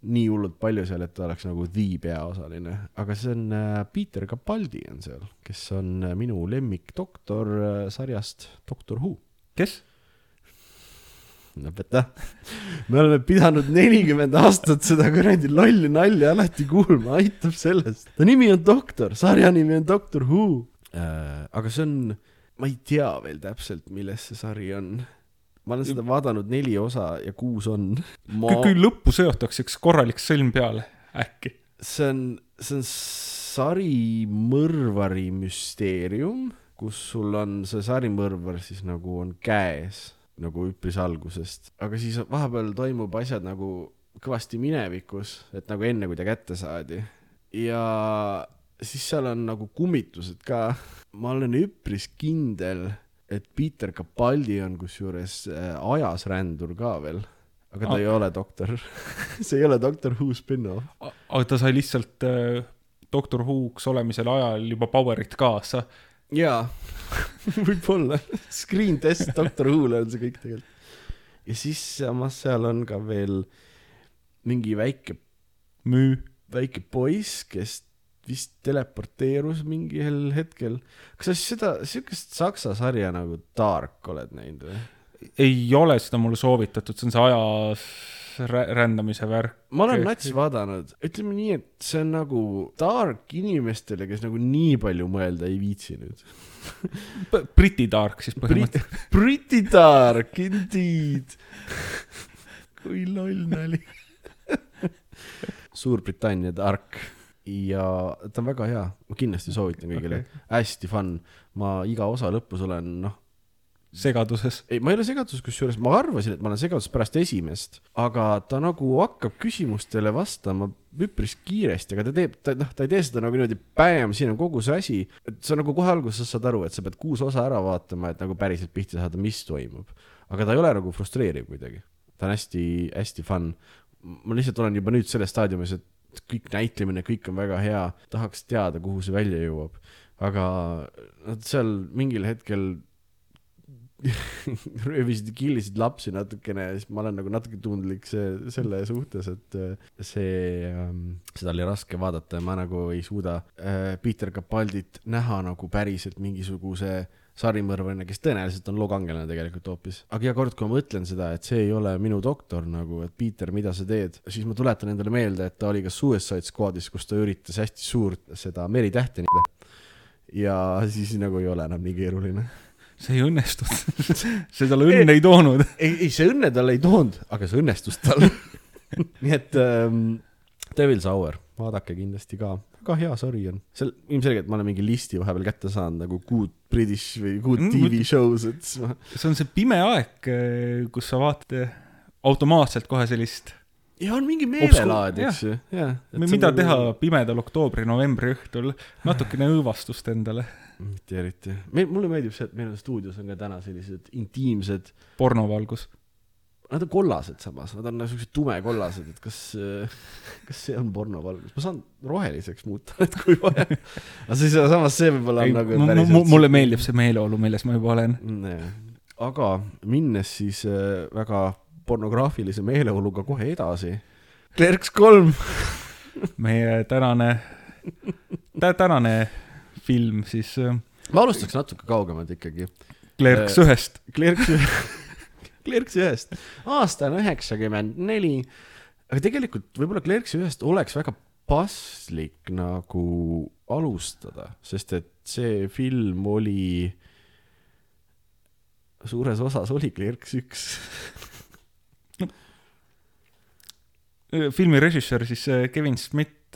S1: nii hullult palju seal, et ta oleks nagu the peaosaline, aga see on äh, Peter Capaldi on seal, kes on äh, minu lemmikdoktor äh, sarjast Doctor Who.
S3: kes?
S1: lõpeta. me oleme pidanud nelikümmend aastat seda kuradi lolli nalja alati kuulma, aitab sellest. ta nimi on doktor, sarja nimi on Doctor Who äh,. aga see on, ma ei tea veel täpselt, milles see sari on. ma olen seda vaadanud neli osa ja kuus on. ma,
S3: kui lõppu seotakse üks korralik sõlm peale, äkki.
S1: see on, see on sari mõrvari müsteerium, kus sul on see sarimõrvar siis nagu on käes nagu üpris algusest, aga siis vahepeal toimub asjad nagu kõvasti minevikus, et nagu enne, kui ta kätte saadi. ja siis seal on nagu kummitused ka. ma olen üpris kindel, et Peter Capaldi on kusjuures äh, ajasrändur ka veel, aga ta
S3: Ah. [laughs]
S1: ei ole doktor. see ei ole Doctor Who spin-off.
S3: aga ta sai lihtsalt äh, Doctor Who'ks olemisel ajal juba power'it kaasa.
S1: Jaa, [laughs] võib-olla. Screen test Doctor Who'le on see kõik tegelikult. ja siis samas seal on ka veel mingi väike
S3: müü.
S1: väike poiss, kes vist teleporteerus mingil hetkel. kas sa seda, siukest saksa sarja nagu Dark oled näinud või?
S3: ei ole seda mulle soovitatud, see on see ajas rändamise värk.
S1: ma olen nats vaadanud, ütleme nii, et see on nagu Dark inimestele, kes nagu nii palju mõelda ei viitsi nüüd.
S3: Briti Dark siis
S1: Brit-
S3: põhimõtteliselt. [laughs]
S1: Briti Dark, indeed. kui loll nali. Suurbritannia Dark ja ta on väga hea, ma kindlasti soovitan kõigile okay., hästi fun. ma iga osa lõpus olen noh,
S3: segaduses.
S1: ei, ma ei ole segaduses, kusjuures ma arvasin, et ma olen segaduses pärast esimest, aga ta nagu hakkab küsimustele vastama üpris kiiresti, aga ta teeb, ta noh, ta ei tee seda nagu niimoodi, bäm, siin on kogu see asi. et sa nagu kohe alguses saad aru, et sa pead kuus osa ära vaatama, et nagu päriselt pihta saada, mis toimub. aga ta ei ole nagu frustreeriv kuidagi. ta on hästi-hästi fun. ma lihtsalt olen juba nüüd selles staadiumis, et kõik näitlemine, kõik on väga hea, tahaks teada, kuhu see välja jõuab. aga seal mingil hetkel [laughs] röövisid ja killisid lapsi natukene ja siis ma olen nagu natuke tundlik see, selle suhtes, et äh, see ähm,, seda oli raske vaadata ja ma nagu ei suuda äh, Peter Capaldit näha nagu päriselt mingisuguse sarimõrvarina, kes tõenäoliselt on lookangelane tegelikult hoopis. aga iga kord, kui ma mõtlen seda, et see ei ole minu doktor nagu, et Peter, mida sa teed, siis ma tuletan endale meelde, et ta oli ka Suicide Squadis, kus ta üritas hästi suurt seda meritähte nida. ja siis nagu ei ole enam nii keeruline
S3: see ei õnnestunud. [laughs] see talle õnne ei toonud.
S1: ei, ei see õnne talle ei toonud, aga see õnnestus tal. [laughs] nii et ähm, Devil's Hour, vaadake kindlasti ka, väga hea sari on. seal ilmselgelt ma olen mingi listi vahepeal kätte saanud nagu Good British või Good
S3: Mm,
S1: TV shows, et
S3: see on see pime aeg, kus sa vaatad automaatselt kohe sellist,
S1: ja on mingi meelelaad, eks ju, jah.
S3: mida teha pimedal oktoobri-novembri õhtul, natukene õõvastust endale,
S1: mitte eriti. mulle meeldib see, et meil on stuudios on ka täna sellised intiimsed,
S3: pornovalgus.
S1: nad on kollased samas, nad on siuksed tumekollased, et kas, [laughs] kas see on pornovalgus, ma saan roheliseks muuta, et kui vaja. aga siis samas see võib-olla on nagu päriselt.
S3: mulle meeldib see meeleolu, milles ma juba olen.
S1: aga minnes siis äh, väga pornograafilise meeleoluga kohe edasi. Clerks kolm,
S3: meie tänane, tänane film siis äh,
S1: ma alustaks natuke kaugemalt ikkagi.
S3: Clerks
S1: Äh,
S3: ühest.
S1: Clerks, [laughs] Clerks ühest, aasta on üheksakümmend neli, aga tegelikult võib-olla Clerks ühest oleks väga paslik nagu alustada, sest et see film oli, suures osas oli Clerks üks.
S3: filmi režissöör siis äh, Kevin Smith.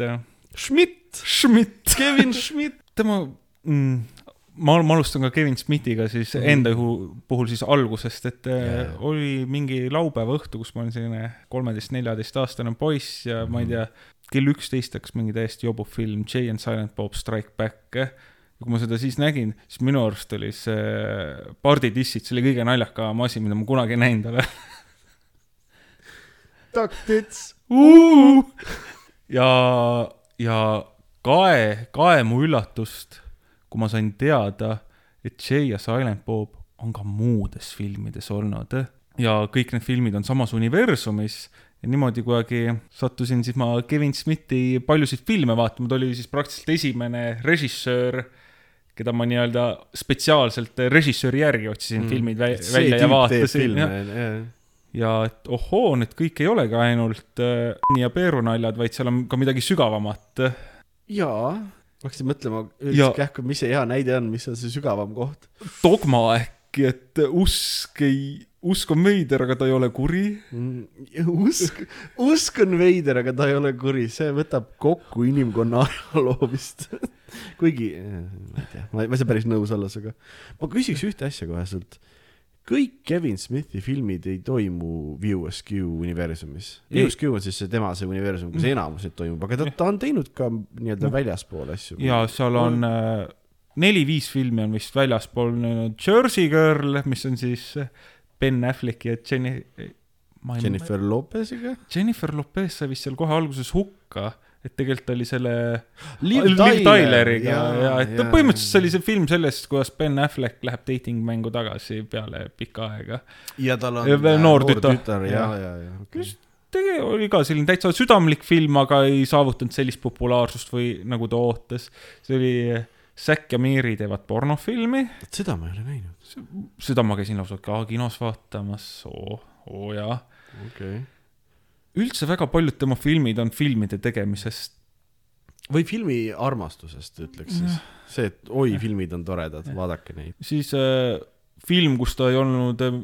S1: Schmidt,
S3: Schmidt.
S1: Kevin Schmidt.
S3: Tema mm,, ma, ma alustan ka Kevin Smithiga siis
S1: Mhm.
S3: mm. enda juhu, puhul siis algusest, et yeah. oli mingi laupäeva õhtu, kus ma olin selline kolmeteist-neljateistaastane poiss ja ma ei tea, kell üksteist hakkas mingi täiesti jobu film Jay and Silent Bob Strike Back. ja kui ma seda siis nägin, siis minu arust oli see pardidissid, see oli kõige naljakam asi, mida ma kunagi näinud olen.
S1: Duck Tits.
S3: ja, ja kae, kae mu üllatust, kui ma sain teada, et Jay ja Silent Bob on ka muudes filmides olnud ja kõik need filmid on samas universumis. Ja niimoodi kuidagi sattusin siis ma Kevin Smithi paljusid filme vaatama, ta oli siis praktiliselt esimene režissöör, keda ma nii-öelda spetsiaalselt režissööri järgi otsisin mm. filmid vä välja ja vaatasin ja, ja et ohoo, need kõik ei olegi ainult äh, ja peerunaljad, vaid seal on ka midagi sügavamat.
S1: jaa, ma hakkasin mõtlema kähku, mis see hea näide on, mis on see sügavam koht.
S3: dogma äkki, et usk ei, usk on veider, aga ta ei ole kuri.
S1: usk, usk on veider, aga ta ei ole kuri, see võtab kokku inimkonna ajaloo vist. kuigi, ma ei tea, ma ei, ma ei saa päris nõus olla sinuga. ma küsiks ühte asja kohe sult. Kõik Kevin Smithi filmid ei toimu VSQ universumis. VSQ on siis see tema see universum, kus enamus neid toimub, aga ta, ta on teinud ka nii-öelda väljaspool asju.
S3: ja seal on äh, neli-viis filmi on vist väljaspool Jersey Girl, mis on siis äh, Ben Afflecki ja Jenny,
S1: Jennifer Lopez'iga.
S3: Jennifer Lopez sai vist seal kohe alguses hukka, et tegelikult oli selle
S1: Liv
S3: Liv
S1: Tyler,
S3: Tyleriga ja, ja et
S1: jaa,
S3: põhimõtteliselt see oli see film sellest, kuidas Ben Affleck läheb dating-mängu tagasi peale pikka aega.
S1: ja tal on
S3: Ja veel noor tütar.
S1: tütar ja, ja, ja, okei.
S3: tegelikult oli ka selline täitsa südamlik film, aga ei saavutanud sellist populaarsust või nagu ta ootas. see oli Zack ja Miri teevad pornofilmi,
S1: seda ma ei ole näinud.
S3: seda ma käisin lausa ka kinos vaatamas, oo, oo jaa.
S1: okei okay..
S3: Üldse väga paljud tema filmid on filmide tegemisest.
S1: või filmi armastusest ütleks siis. see, et oi, filmid on toredad, vaadake neid.
S3: siis äh, film, kus ta ei olnud äh,,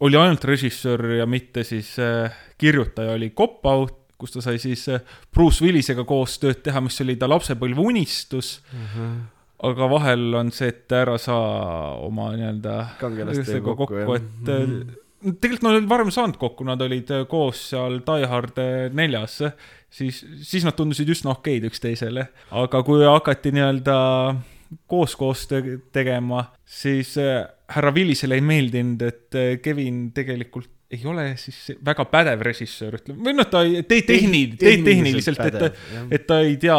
S3: oli ainult režissöör ja mitte siis äh, kirjutaja, oli Cop Out, kus ta sai siis äh, Bruce Willisega koos tööd teha, mis oli ta lapsepõlve unistus. aga vahel on see, et ära saa oma nii-öelda
S1: kangelastega
S3: kokku,
S1: kokku,
S3: et äh, tegelikult nad olid varem saanud kokku, nad olid äh, koos seal Die Hard äh, neljas, siis, siis nad tundusid üsna okeid üksteisele, aga kui hakati nii-öelda koos koostöö tegema, siis äh, härra Willisele ei meeldinud, et Kevin tegelikult ei ole siis väga pädev režissöör, ütleme, või noh, ta ei, te tehni-, te tehniliselt, et, et ta ei tea,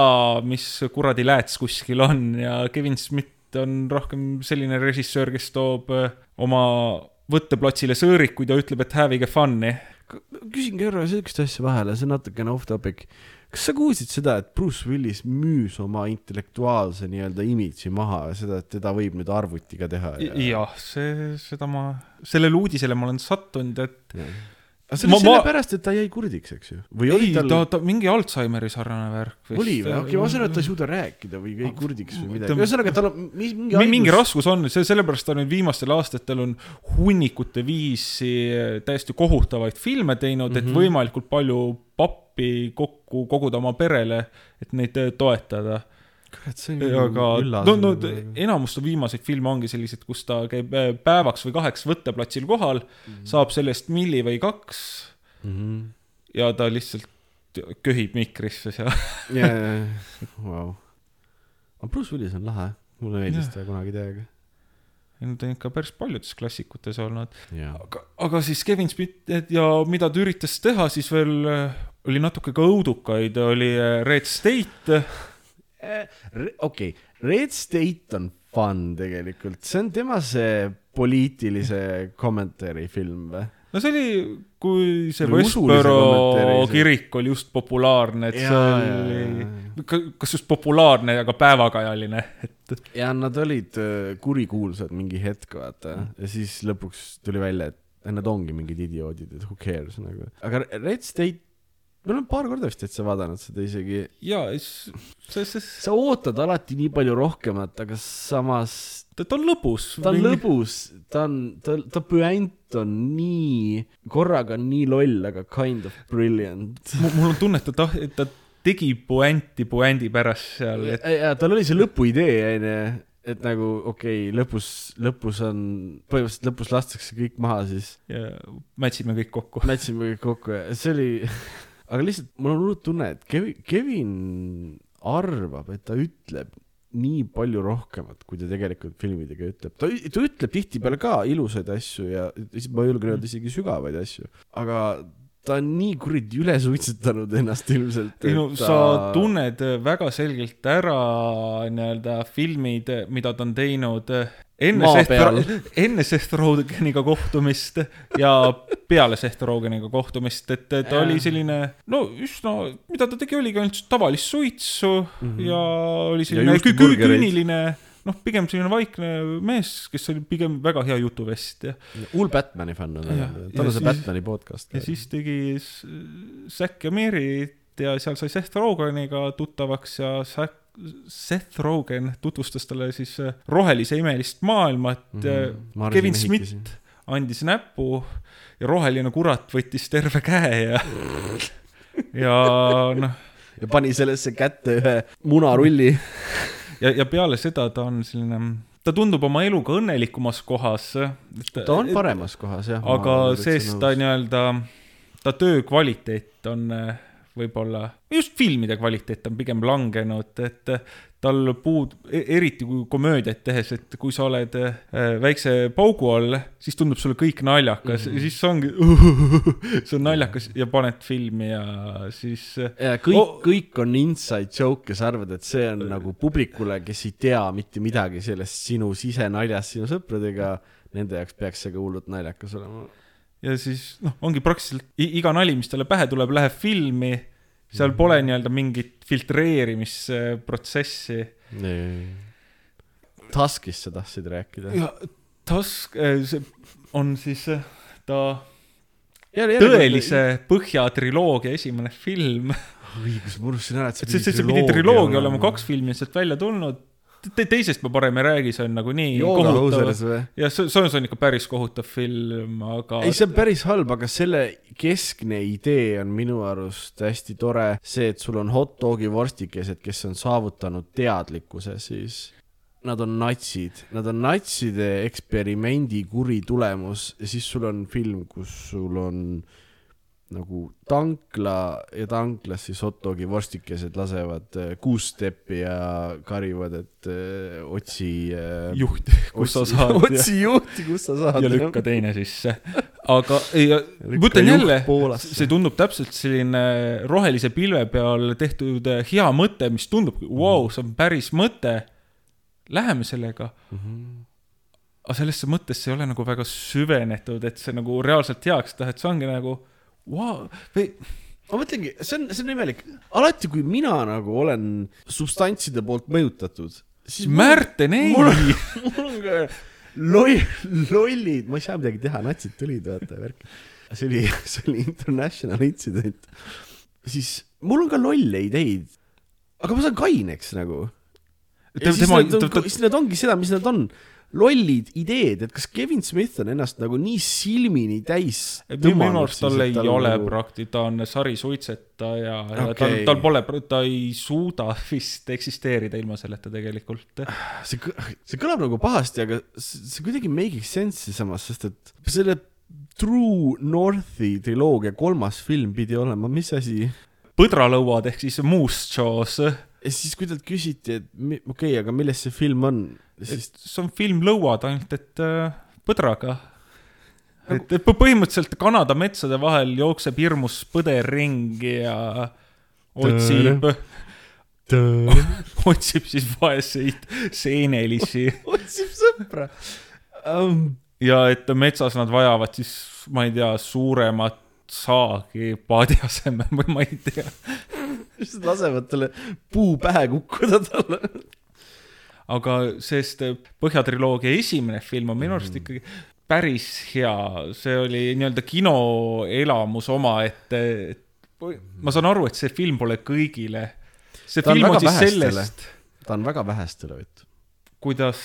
S3: mis kuradi lääts kuskil on ja Kevin Smith on rohkem selline režissöör, kes toob oma võtteplatsile sõõrikuid ja ütleb, et havige fun'i.
S1: küsin korra siukest asja vahele, see on natukene off topic. kas sa kuulsid seda, et Bruce Willis müüs oma intellektuaalse nii-öelda imidži maha ja seda, et teda võib nüüd arvutiga teha ja...?
S3: jah, see, seda ma, sellele uudisele ma olen sattunud, et
S1: aga see oli sellepärast, et ta jäi kurdiks, eks ju? või oli
S3: ei,
S1: tal
S3: ta, ta mingi Alžeimeri sarnane värk.
S1: oli või? okei, ma saan aru, et ta ei suuda rääkida või jäi kurdiks või midagi. Ühesõnaga, tal on mingi
S3: Mi- mingi raskus on, see sellepärast ta nüüd viimastel aastatel on hunnikute viisi täiesti kohutavaid filme teinud mm, -hmm.
S1: Mhm.
S3: et võimalikult palju pappi kokku koguda oma perele, et neid äh, toetada.
S1: kurat, see on
S3: aga
S1: üllas.
S3: no, no enamus ta viimaseid filme ongi sellised, kus ta käib äh, päevaks või kaheks võtteplatsil kohal mm, -hmm. saab sellest milli või kaks
S1: Mhm.
S3: ja ta lihtsalt köhib mikrisse seal. [laughs]
S1: ja, ja, ja, vau. aga Bruce Willis on lahe, mulle meeldis ta kunagi täiega.
S3: Need on ikka päris paljudes klassikutes olnud.
S1: jaa.
S3: aga, aga siis Kevin Smith ja mida ta üritas teha, siis veel äh, oli natuke ka õudukaid, oli äh, Red State.
S1: okei, Red State on fun tegelikult, see on tema see poliitilise kommentaari film või?
S3: no see oli, kui see
S1: Või usulise
S3: Westboro
S1: see-
S3: kirik oli just populaarne, et see
S1: Jaa, jaa,
S3: oli, kas just populaarne, aga päevakajaline, et
S1: ja nad olid äh, kurikuulsad mingi hetk, vaata, ja siis lõpuks tuli välja, et nad ongi mingid idioodid, et who cares nagu. aga Red State, me oleme paar korda vist täitsa vaadanud seda isegi.
S3: ja see, see,
S1: sa ootad alati nii palju rohkemat, aga samas
S3: ta on lõbus.
S1: ta on lõbus, ta on, ta, ta püant on nii, korraga nii loll, aga kind of brilliant.
S3: mul on tunne, et ta tah-, et ta tegi puänti puändi pärast seal, et
S1: ja tal oli see lõpuidee, onju, et nagu okei okay,, lõpus, lõpus on, põhimõtteliselt lõpus lastakse kõik maha, siis
S3: ja mätsime kõik kokku.
S1: mätsime kõik kokku ja see oli, [laughs] aga lihtsalt mul on hullult tunne, et Kevin, Kevin arvab, et ta ütleb nii palju rohkemat, kui ta tegelikult filmidega ütleb. ta, ta ütleb tihtipeale ka ilusaid asju ja ma julgen öelda isegi sügavaid asju, aga ta on nii kuradi üle suitsetanud ennast ilmselt.
S3: ei no sa tunned väga selgelt ära nii-öelda filmid, mida ta on teinud enne Seth [laughs] enne Seth Rogeniga kohtumist ja peale Seth Rogeniga kohtumist, et ta
S1: Jah.
S3: oli selline no üsna, mida ta tegi, oligi ainult tavalist suitsu mm. -hmm. ja oli
S1: Ja
S3: selline kü- kü-
S1: juustuburgereid.
S3: küüniline noh, pigem selline vaikne mees, kes oli pigem väga hea jutuvest ja
S1: hull Batman'i fänn on
S3: Ja
S1: tal on see Batman'i podcast.
S3: ja siis tegi Zack ja Mary't ja seal sai Seth Rogeniga tuttavaks ja Zack, Seth Rogen tutvustas talle siis äh, rohelise imelist maailma, et
S1: Mhm.
S3: äh, Kevin Smith andis näpu ja roheline kurat võttis terve käe ja [laughs] ja noh,
S1: ja pani sellesse kätte ühe munarulli. [laughs]
S3: ja, ja peale seda ta on selline, ta tundub oma eluga õnnelikumas kohas.
S1: ta on paremas kohas jah.
S3: aga sees ta nii-öelda, ta töö kvaliteet on äh, võib-olla, just filmide kvaliteet on pigem langenud, et tal puud-, eriti kui komöödiat tehes, et kui sa oled äh, väikse paugu all, siis tundub sulle kõik naljakas mm -hmm. siis ongi, [laughs] see on naljakas ja paned filmi ja siis äh,
S1: ja kõik
S3: oh.,
S1: kõik on inside joke ja sa arvad, et see on nagu publikule, kes ei tea mitte midagi sellest sinu sisenaljast sinu sõpradega, nende jaoks peaks see ka hullult naljakas olema.
S3: Ja siis noh, ongi praktiliselt iga nali, mis talle pähe tuleb, läheb filmi. seal pole nii-öelda mingit filtreerimisprotsessi.
S1: Tuskist sa tahtsid rääkida?
S3: ja Tusk, see on siis äh, ta tõelise Põhja triloogia esimene film.
S1: õigus, ma unustasin ära, et
S3: see pidi triloogia olema, kaks filmi on sealt välja tulnud. Te, teisest ma parem ei räägi, see on nagu nii kohutav.
S1: Joogahousers või?
S3: ja see, see on- see on ikka päris kohutav film, aga
S1: ei, see on päris halb, aga selle keskne idee on minu arust hästi tore. see, et sul on hot dogi vorstikesed, kes on saavutanud teadlikkuse, siis nad on natsid, nad on natside eksperimendi kuri tulemus ja siis sul on film, kus sul on nagu tankla ja tanklas siis hot dogi vorstikesed lasevad äh, kuusteppi ja karjuvad, et äh, otsi äh,
S3: juht, kus sa saad
S1: otsi juhti, kus sa saad.
S3: ja lükka teine sisse. aga ei, ma ütlen jälle, see tundub täpselt selline rohelise pilve peal tehtud hea mõte, mis tundub, vau, see on päris mõte. Läheme sellega. aga sellesse mõttesse ei ole nagu väga süvenetud, et see nagu reaalselt heaks teha, et see ongi nagu vau, või
S1: ma mõtlengi, see on, see on imelik, alati kui mina nagu olen substantside poolt mõjutatud, siis
S3: Märten, ei
S1: mul on, ka loll, lollid, ma ei saa midagi teha, natsid tulid, vaata värk. see oli, see oli international incident. siis mul on ka lolle ideid, aga ma saan kaineks nagu. ja siis,
S3: tema,
S1: nad on, siis nad ongi seda, mis nad on lollid ideed, et kas Kevin Smith on ennast nagu nii silmini täis
S3: minu arust tal ei ole nagu... prakti-, ta on sarisuitsetaja ja okay. tal
S1: Okei.,
S3: tal pole, ta ei suuda [laughs] vist eksisteerida ilma selleta tegelikult.
S1: see, see kõlab nagu pahasti, aga see, see kuidagi make'iks sense'i samas, sest et selle True Northi triloogia kolmas film pidi olema, mis asi?
S3: põdralõuad ehk siis moose jaws,
S1: ja siis, kui talt küsiti, et okei okay,, aga milles see film on, siis
S3: see on film Lõuad, ainult et äh, põdraga. et et põ- põhimõtteliselt Kanada metsade vahel jookseb hirmus põder ringi ja otsib, [laughs] otsib siis vaeseid seenelisi [laughs]
S1: otsib sõpra um,.
S3: ja et metsas nad vajavad siis, ma ei tea, suuremat saagi paadi asemel või ma ei tea.
S1: siis lasevad talle puu pähe kukkuda talle.
S3: Aga sest Põhjatriloogia esimene film on minu arust ikkagi päris hea, see oli nii-öelda kinoelamus omaette. ma saan aru, et see film pole kõigile. see
S1: Ta on
S3: film on siis
S1: vähestele.
S3: sellest,
S1: ta on väga vähestele võetud.
S3: kuidas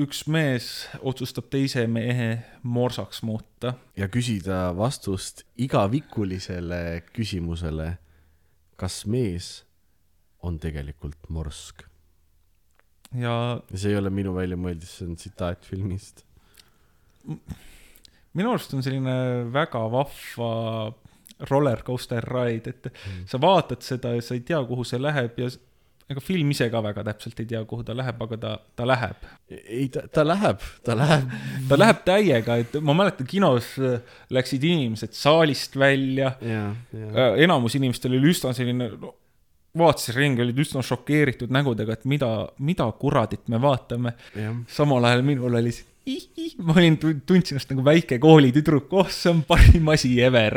S3: üks mees otsustab teise mehe morsaks muuta.
S1: ja küsida vastust igavikulisele küsimusele, kas mees on tegelikult morsk.
S3: Ja
S1: see ei ole minu väljamõeldis, see on tsitaat filmist.
S3: minu arust on selline väga vahva roller coaster ride, et sa vaatad seda ja sa ei tea, kuhu see läheb ja ega film ise ka väga täpselt ei tea, kuhu ta läheb, aga ta, ta läheb.
S1: ei, ta, ta läheb, ta läheb.
S3: ta läheb täiega, et ma mäletan, kinos äh, läksid inimesed saalist välja,
S1: ja, ja.
S3: enamus inimestel oli üsna selline no,, vaatasid ringi, olid üsna šokeeritud nägudega, et mida, mida kuradit me vaatame. samal ajal minul oli see, ma olin, tundsin ennast nagu väike koolitüdruk, oh see on parim asi ever.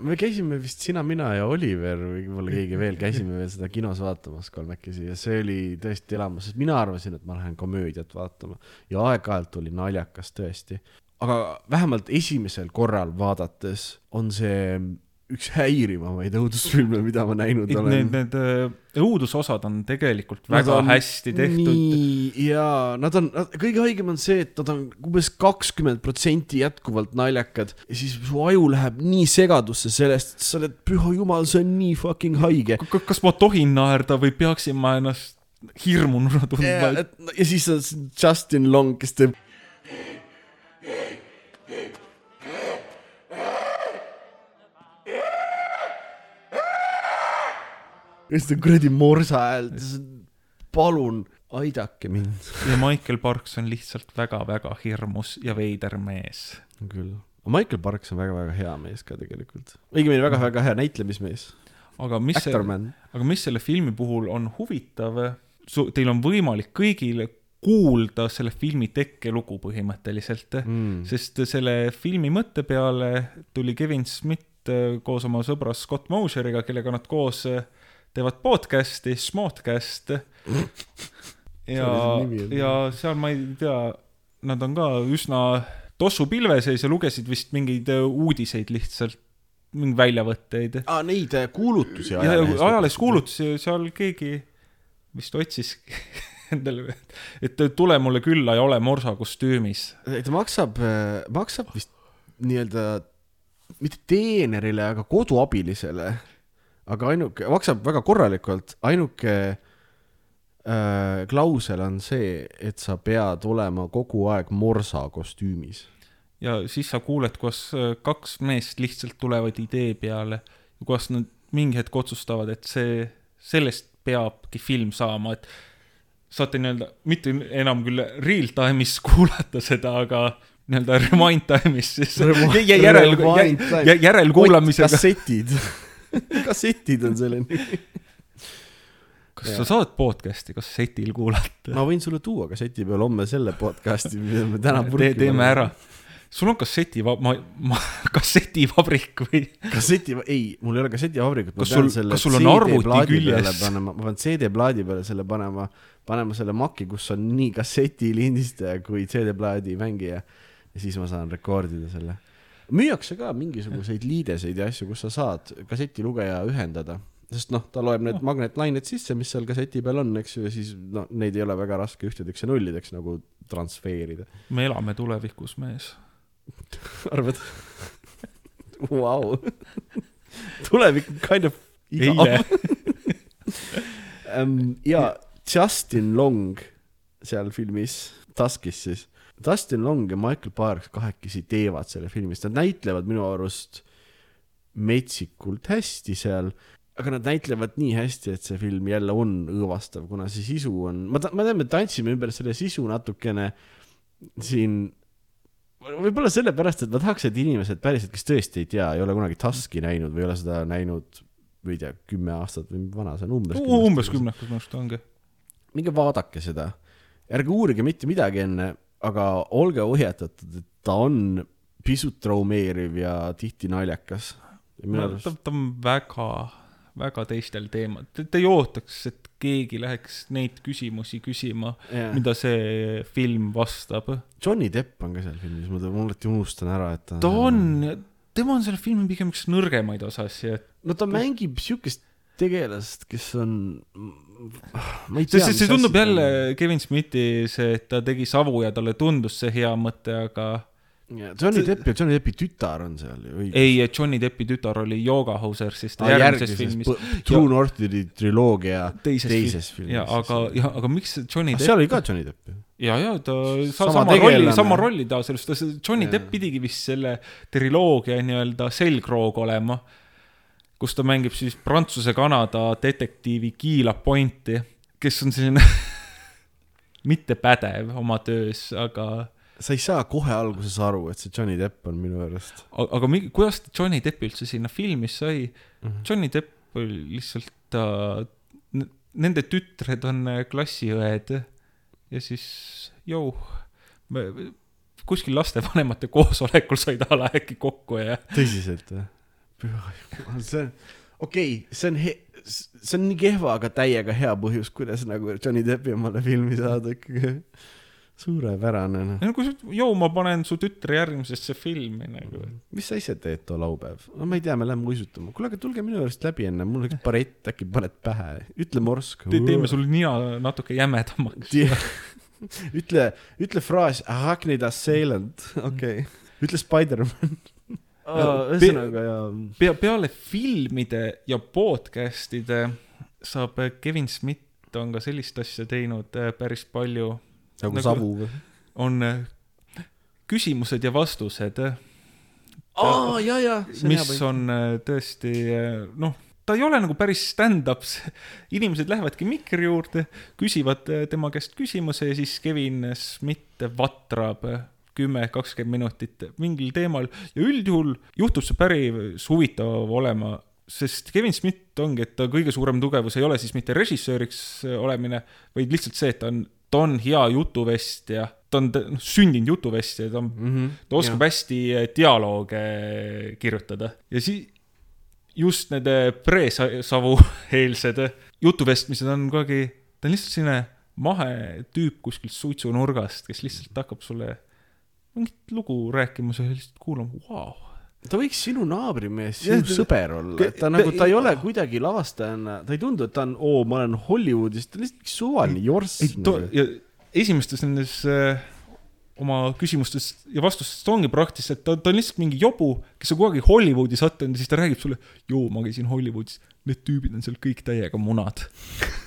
S1: me käisime vist sina, mina ja Oliver või võib-olla keegi veel käisime veel seda kinos vaatamas kolmekesi ja see oli tõesti elamus, sest mina arvasin, et ma lähen komöödiat vaatama ja aeg-ajalt oli naljakas tõesti. aga vähemalt esimesel korral vaadates on see üks häirivamaid õudusfilme, mida ma näinud
S3: Need,
S1: olen.
S3: need äh, õudusosad on tegelikult väga on hästi tehtud.
S1: nii, jaa, nad on, kõige haigem on see, et nad on umbes kakskümmend protsenti jätkuvalt naljakad ja siis su aju läheb nii segadusse sellest, et sa oled, püha jumal, see on nii fucking haige.
S3: kas ma tohin naerda või peaksin ma ennast hirmununa tundma.
S1: et, ja siis on Justin Long, kes teeb. Ja siis ta kuradi morsa hääl, palun aidake mind.
S3: ja Michael Parks on lihtsalt väga-väga hirmus ja veider mees.
S1: küll. Michael Parks on väga-väga hea mees ka tegelikult. õigemini väga-väga hea näitlemismees.
S3: aga mis aga mis selle filmi puhul on huvitav, teil on võimalik kõigil kuulda selle filmi tekkelugu põhimõtteliselt
S1: Mm.
S3: sest selle filmi mõtte peale tuli Kevin Smith äh, koos oma sõbra Scott Moseriga, kellega nad koos äh, teevad podcast'i, Smodcast. [laughs] ja ja seal ma ei tea, nad on ka üsna tossu pilve sees ja lugesid vist mingeid äh, uudiseid lihtsalt, mingeid väljavõtteid.
S1: aa, neid äh, kuulutusi
S3: ja
S1: ajalehes.
S3: ajalehes kuulutusi, seal keegi vist otsis [laughs] endale, et tule mulle külla ja ole morsa kostüümis.
S1: ta maksab, maksab vist nii-öelda mitte teenerile, aga koduabilisele. Aga ainuke, maksab väga korralikult, ainuke äh, klausel on see, et sa pead olema kogu aeg morsa kostüümis.
S3: ja siis sa kuuled, kuidas äh, kaks meest lihtsalt tulevad idee peale kuidas nad mingi hetk otsustavad, et see, sellest peabki film saama, et saate nii-öelda, mitte enam küll real time'is [laughs] kuulata seda, aga nii-öelda rewind time'is siis jä- järel, järelkuulamisega.
S1: kassetid, [laughs] [laughs] kassetid on selle nimi.
S3: kas sa saad podcast'i kassetil kuulata?
S1: ma võin sulle tuua kasseti peal homme selle podcast'i, mida me täna
S3: Te, teeme ära. sul on kasseti, ma, ma, kassetivabrik või?
S1: kasseti, ei, mul ei ole kassetivabrikut.
S3: Kas sul- kas sul on arvuti küljes?
S1: panema, ma pean CD-plaadi peale selle panema, panema selle Maci, kus on nii kassetilindistaja kui CD-plaadi mängija ja siis ma saan rekordida selle. Müüakse ka mingisuguseid liideseid ja asju, kus sa saad kassetilugeja ühendada, sest noh, ta loeb need magnetlained sisse, mis seal kasseti peal on, eks ju, ja siis noh, neid ei ole väga raske ühtedeks ja nullideks nagu transferida.
S3: me elame tulevikus, mees. [laughs]
S1: arvad? Vau. tulevik kind of igav. [laughs] ja Justin Long seal filmis, Tuskis siis, Dustin Long ja Michael Parks kahekesi teevad selle filmis, nad näitlevad minu arust metsikult hästi seal, aga nad näitlevad nii hästi, et see film jälle on õõvastav, kuna see sisu on, ma, ma tean, me tantsime ümber selle sisu natukene siin võib-olla sellepärast, et ma tahaks, et inimesed päriselt, kes tõesti ei tea, ei ole kunagi Tuski näinud või ei ole seda näinud, ma ei tea, kümme aastat või vana see on, umbes
S3: umbes. kümnekas minu arust ongi.
S1: minge vaadake seda, ärge uurige mitte midagi enne, aga olge ohjatatud, et ta on pisut traumeeriv ja tihti naljakas. arust,
S3: ta on väga, väga teistel teemadel, te ei ootaks, et keegi läheks neid küsimusi küsima, mida see film vastab.
S1: Johnny Depp on ka seal filmis, ma alati unustan ära, et ta
S3: ta on, tema on selle filmi pigem üks nõrgemaid osasid,
S1: no ta mängib siukest tegelast, kes on, ma ei tea.
S3: see, see, tundub jälle Kevin Smithi see, et ta tegi savu ja talle tundus see hea mõte, aga
S1: Johnny Depp ja Johnny Deppi tütar on seal ju õige.
S3: ei, Johnny Deppi tütar oli Yoga Hauser siis ta järgmises filmis.
S1: True North'i triloogia
S3: teises,
S1: teises
S3: filmis. ja aga, ja aga miks Johnny
S1: Ah,
S3: Depp
S1: seal oli ka Johnny Depp ju.
S3: ja, ja ta sa,
S1: Sama
S3: sama, sama rolli sama rolli ta sellest, Johnny
S1: Jaa.
S3: Depp pidigi vist selle triloogia nii-öelda selgroog olema, kus ta mängib siis Prantsuse-Kanada detektiivi Guy Lapointe'i, kes on selline [laughs] mittepädev oma töös, aga,
S1: sa ei saa kohe alguses aru, et see Johnny Depp on minu arust.
S3: aga mi- kuidas ta Johnny Deppi üldse sinna filmi sai?
S1: Mhm.
S3: Johnny Depp oli lihtsalt ta, nende tütred on äh, klassiõed ja siis, jõu, kuskil lastevanemate koosolekul said a la äkki kokku ja
S1: tõsiselt või? Püha jumal, see on, okei okay,, see on he-, see on nii kehva, aga täiega hea põhjus, kuidas nagu Johnny Deppi omale filmi saada ikkagi. suurepärane noh.
S3: no kui sa, jõu, ma panen su tütre järgmisesse filmi nagu.
S1: mis sa ise teed too laupäev? no ma ei tea, me läheme uisutama. kuule, aga tulge minu juurest läbi enne, mul üks barett, äkki paned pähe, ütle morsk.
S3: teeme sul nina natuke jämedamaks.
S1: ütle, ütle fraas okei okay.. ütle Spider-man. Ühesõnaga ja.
S3: pea, peale filmide ja podcast'ide saab Kevin Smith on ka sellist asja teinud äh, päris palju.
S1: nagu, nagu savu või?
S3: on äh, küsimused ja vastused.
S1: aa, ja, ja.
S3: mis on tõesti, noh ta ei ole nagu päris stand-up, inimesed lähevadki mikri juurde, küsivad tema käest küsimuse ja siis Kevin Smith vatrab kümme, kakskümmend minutit mingil teemal. Ja üldjuhul juhtub see päris huvitav olema, sest Kevin Smith ongi, et ta kõige suurem tugevus ei ole siis mitte režissööriks olemine, vaid lihtsalt see, et ta on, ta on hea jutuvestja, ta on noh, sündinud jutuvestja, ta on mm, -hmm, ta oskab jah. hästi dialoog kirjutada. Ja siis just need pre-savueelsed jutuvestmised on kuidagi, ta on lihtsalt selline mahe tüüp kuskilt suitsunurgast, kes lihtsalt hakkab sulle mingit lugu rääkima, sa lihtsalt kuulama, vau.
S1: Ta võiks sinu naabrimees, sinu ja, sõber olla, et ta nagu, ta ei ole kuidagi lavastajana, ta ei tundu, et ta on, oo, ma olen Hollywoodis, ta on lihtsalt suvaline jorss.
S3: ja esimestes nendes äh, oma küsimustest ja vastustest ongi praktiliselt, ta, ta on lihtsalt mingi jobu, kes on kunagi Hollywoodi sattunud ja siis ta räägib sulle, joo, ma käisin Hollywoodis, need tüübid on seal kõik täiega munad [laughs]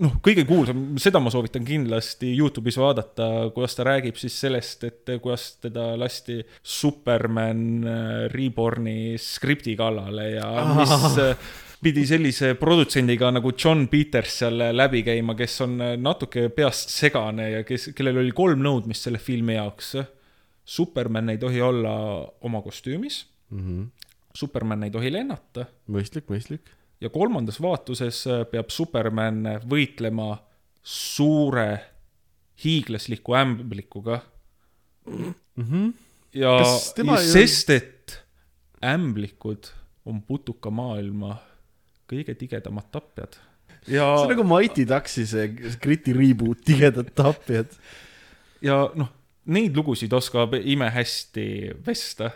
S3: noh, kõige kuulsam, seda ma soovitan kindlasti Youtube'is vaadata, kuidas ta räägib siis sellest, et kuidas teda lasti Superman äh, Reborni skripti kallale ja mis ah pidi sellise produtsendiga nagu John Peters seal läbi käima, kes on natuke peast segane ja kes, kellel oli kolm nõudmist selle filmi jaoks. Superman ei tohi olla oma kostüümis mm. -hmm. Superman ei tohi lennata.
S1: mõistlik, mõistlik.
S3: Ja kolmandas vaatuses peab Superman võitlema suure hiiglasliku ämblikuga mm. -hmm. ja, ja sest, et ämblikud on putukamaailma kõige tigedamad tapjad.
S1: ja see on nagu Mighty Ducksi see Gritty reboot, tigedad tapjad.
S3: ja noh, neid lugusid oskab imehästi vesta.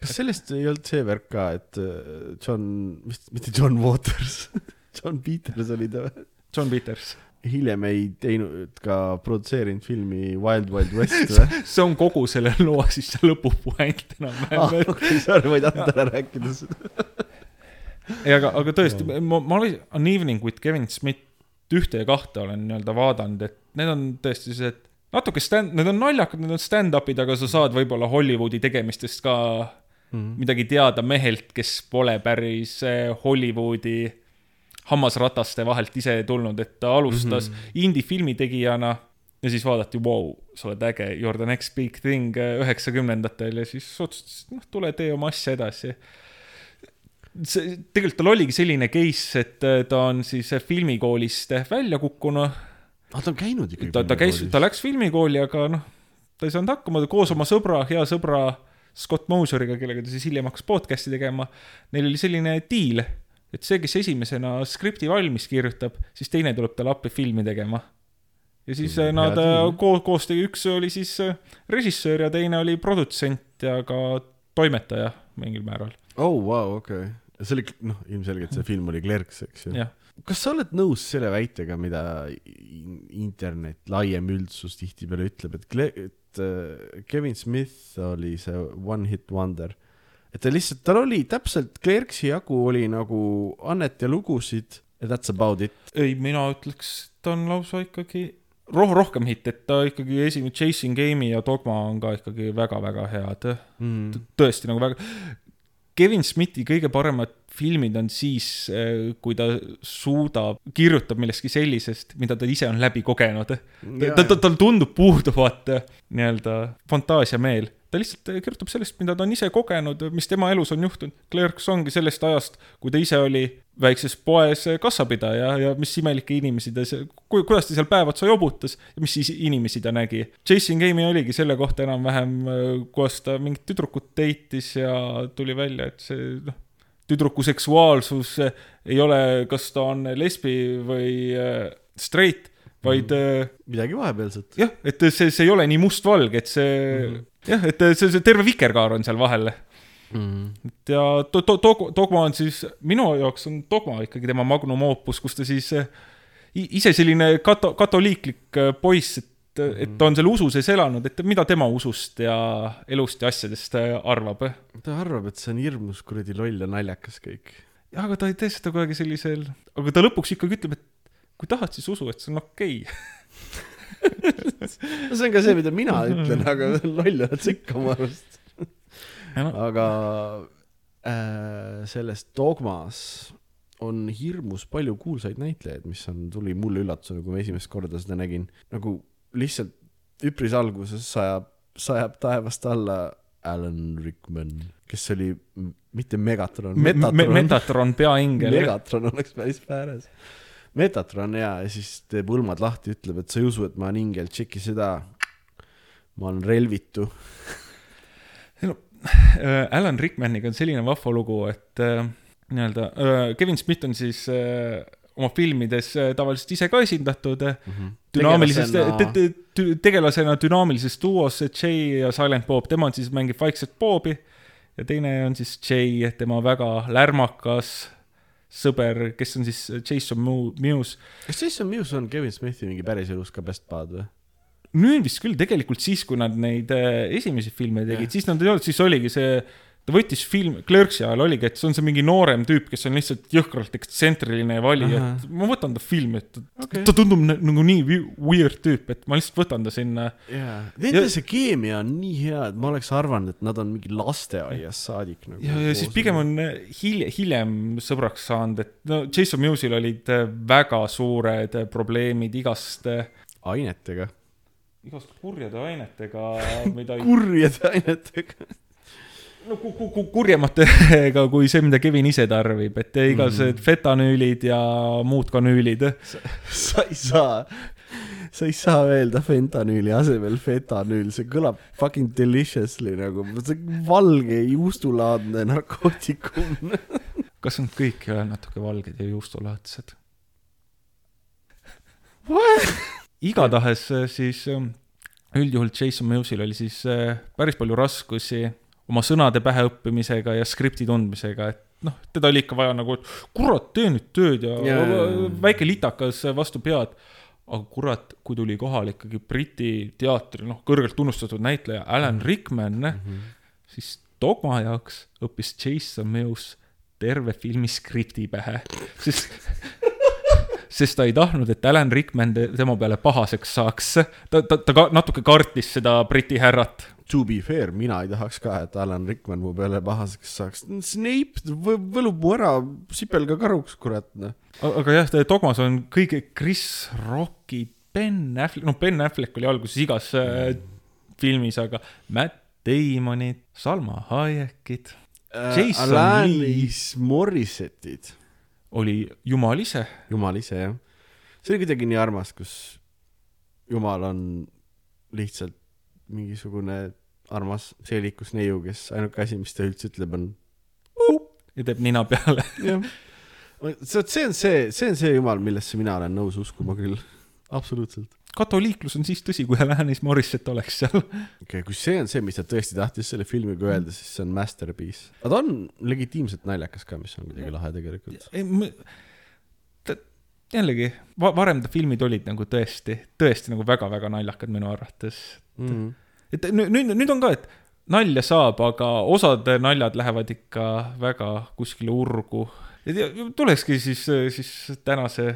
S1: Kas sellest ei olnud see värk ka, et äh, John, vist mitte John Waters [laughs] John Peters oli ta või?
S3: John Peters
S1: hiljem ei teinud ka produtseerinud filmi Wild Wild West või? [laughs]
S3: see on kogu selle loo siis see lõpupuänt enam-vähem
S1: ah,. okei sorry, ma ei tahtnud ära rääkida seda
S3: ei, aga, aga tõesti, ma, ma olin On Evening with Kevin Smith ühte ja kahte olen nii-öelda vaadanud, et need on tõesti sellised natuke stand, need on naljakad, need on stand-up'id, aga sa saad võib-olla Hollywoodi tegemistest ka mm midagi teada mehelt, kes pole päris eh, Hollywoodi hammasrataste vahelt ise tulnud, et ta alustas mm -hmm. indie-filmi tegijana ja siis vaadati, vau, sa oled äge, you are the next big thing eh, üheksakümnendatel ja siis otsustasid, noh, tule tee oma asja edasi see, tegelikult tal oligi selline case, et äh, ta on siis filmikoolist välja kukkunud.
S1: ah, ta on käinud ikkagi
S3: ta, ta käis, ta läks filmikooli, aga noh, ta ei saanud hakkama, koos oma sõbra, hea sõbra Scott Moseriga, kellega ta siis hiljem hakkas podcast'i tegema, neil oli selline diil, et see, kes esimesena skripti valmis kirjutab, siis teine tuleb talle appi filmi tegema. ja siis mm, nad koos, koos tegi, üks oli siis režissöör ja teine oli produtsent ja ka toimetaja mingil määral
S1: oh, wow, okei see oli, noh, ilmselgelt see film oli Klerks, eks ju. kas sa oled nõus selle väitega, mida internet, laiem üldsus tihtipeale ütleb, et, Kevin Smith oli see one hit wonder, et ta lihtsalt, tal oli täpselt Klerksi jagu oli nagu annet ja lugusid ja that's about it.
S3: ei, mina ütleks, ta on lausa ikkagi roh-, rohkem hitt, et ta ikkagi esimene Chasing Game'i ja Dogma on ka ikkagi väga-väga head. Mm.. tõesti nagu väga, Kevin Smithi kõige paremad filmid on siis, äh, kui ta suudab, kirjutab millestki sellisest, mida ta ise on läbi kogenud. ta, ta, tal tundub puuduvat nii-öelda fantaasiameel ta lihtsalt kirjutab sellest, mida ta on ise kogenud, mis tema elus on juhtunud. Clerks ongi sellest ajast, kui ta ise oli väikses poes kassapidaja ja mis imelikke inimesi ta, kuidas ta seal päev otsa jobutas ja mis siis inimesi ta nägi. Chasing Game'i oligi selle kohta enam-vähem, kuidas ta mingit tüdrukut deitis ja tuli välja, et see noh, tüdruku seksuaalsus ei ole, kas ta on lesbi või äh, straight vaid mm..
S1: midagi vahepealset.
S3: jah, et see, see ei ole nii mustvalge, et see mm -hmm jah, et see, see terve vikerkaar on seal vahel mm.. et ja to, to, to, Dogma on siis, minu jaoks on Dogma ikkagi tema magnum opus, kus ta siis ise selline kato-, katoliiklik poiss, et et ta on selle usu sees elanud, et mida tema usust ja elust ja asjadest arvab?
S1: ta arvab, et see on hirmus kuradi loll ja naljakas kõik.
S3: jah, aga ta ei tee seda kuidagi sellisel, aga ta lõpuks ikkagi ütleb, et kui tahad, siis usu, et see on okei okay..
S1: no see on ka see, mida mina ütlen, aga loll oled sa ikka mu arust.
S3: No,
S1: aga äh, selles dogmas on hirmus palju kuulsaid näitlejaid, mis on, tuli mulle üllatusena, kui ma esimest korda seda nägin. nagu lihtsalt üpris alguses sajab, sajab taevast alla Alan Rickman, kes oli mitte Megatron,
S3: me, me,
S1: Metatron.
S3: Metatron peaingel.
S1: Megatron oleks päris pääres. Metatron ja, ja siis teeb hõlmad lahti, ütleb, et sa ei usu, et ma olen ingel, tšeki seda. ma olen relvitu.
S3: Äh, Alan Rickmaniga on selline vahva lugu, et äh, nii-öelda äh, Kevin Smith on siis äh, oma filmides äh, tavaliselt ise ka esindatud äh, dünaamilises,
S1: Tegelasena-
S3: tegelasena dünaamilises duos Jay ja Silent Bob, tema on siis mängib vaikset Bobi ja teine on siis Jay, tema väga lärmakas sõber, kes on siis Jason Mu- Mewes.
S1: kas Jason Mewes on Kevin Smithi mingi päriselus ka best bud või?
S3: nüüd vist küll tegelikult siis, kui nad neid äh, esimesi filme tegid, siis nad ei olnud, siis oligi see, ta võttis film, Clerksi ajal oligi, et see on see mingi noorem tüüp, kes on lihtsalt jõhkralt ekstsentriline vali,
S1: Ahah.
S3: et ma võtan ta filmi, et okay. ta tundub nagu nii weird tüüp, et ma lihtsalt võtan ta sinna.
S1: jaa, nende
S3: Ja-
S1: see keemia on nii hea, et ma oleks arvanud, et nad on mingi lasteaiast saadik nagu.
S3: ja, ja siis pigem on äh, hiljem, hiljem sõbraks saanud, et no Jason Mewsil olid äh, väga suured äh, probleemid igast,
S1: ainetega,
S3: igast kurjade ainetega, mida [laughs]
S1: kurjade ainetega.
S3: No ku- ku- ku- kurjematega kui see, mida Kevin ise tarbib, et igasugused mm. fentanüülid ja muud kanüülid.
S1: sa ei saa, sa ei saa öelda fentanüüli asemel fentanüül, see kõlab fucking deliciously nagu, see valge juustulaadne narkootikum.
S3: kas nad kõik ei ole natuke valged ja juustulaadsed? igatahes siis üldjuhul Jason Mewsil oli siis äh, päris palju raskusi oma sõnade päheõppimisega ja skripti tundmisega, et noh, teda oli ikka vaja nagu, et kurat, tee nüüd tööd ja
S1: Jaa, jaa, jaa.
S3: väike litakas vastu pead. aga kurat, kui tuli kohale ikkagi Briti teatri, noh, kõrgelt tunnustatud näitleja Alan Rickman mm, -hmm. siis Dogma jaoks õppis Jason Mewes terve filmi skripti pähe, sest [laughs] sest ta ei tahtnud, et Alan Rickman te- tema peale pahaseks saaks. ta, ta, ta ka natuke kartis seda Briti härrat.
S1: To be fair, mina ei tahaks ka, et Alan Rickman mu peale pahaseks saaks. Snape võ- võlub mu ära, sipelga karuks, kurat, noh.
S3: aga jah, Dogmas on kõige Chris Rocki, Ben Affleck, noh, Ben Affleck oli alguses igas äh, filmis, aga Matt Damonid, Salma Hayekid Jason
S1: Äh, Alanis Morissette'id,
S3: oli jumal ise.
S1: jumal ise jah. see oli kuidagi nii armas, kus jumal on lihtsalt mingisugune armas seelikus neiu, kes ainuke asi, mis ta üldse ütleb, on
S3: ja teeb nina peale. [laughs]
S1: jah. see, see on see, see on see jumal, millesse mina olen nõus uskuma küll, absoluutselt.
S3: Katoliiklus on siis tõsi, kui Alanis Morissette oleks seal.
S1: okei okay,, kui see on see, mis ta tõesti tahtis selle filmiga öelda, siis see on masterpiece. aga ta on legitiimselt naljakas ka, mis on kuidagi lahe tegelikult.
S3: ei, ta, jällegi, varem ta filmid olid nagu tõesti, tõesti nagu väga-väga naljakad minu arvates.
S1: Mm.
S3: et nüüd, nüüd, nüüd on ka, et nalja saab, aga osad naljad lähevad ikka väga kuskile urgu. tulekski siis, siis tänase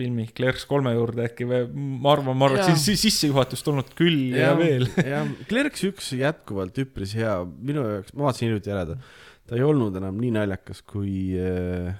S3: filmi Clerks kolme juurde äkki või ma arvan, ma arvan, et siis sissejuhatust olnud küll ja, ja veel.
S1: jah, Clerks üks jätkuvalt üpris hea, minu jaoks, ma vaatasin hiljuti ära ta, ta ei olnud enam nii naljakas, kui äh,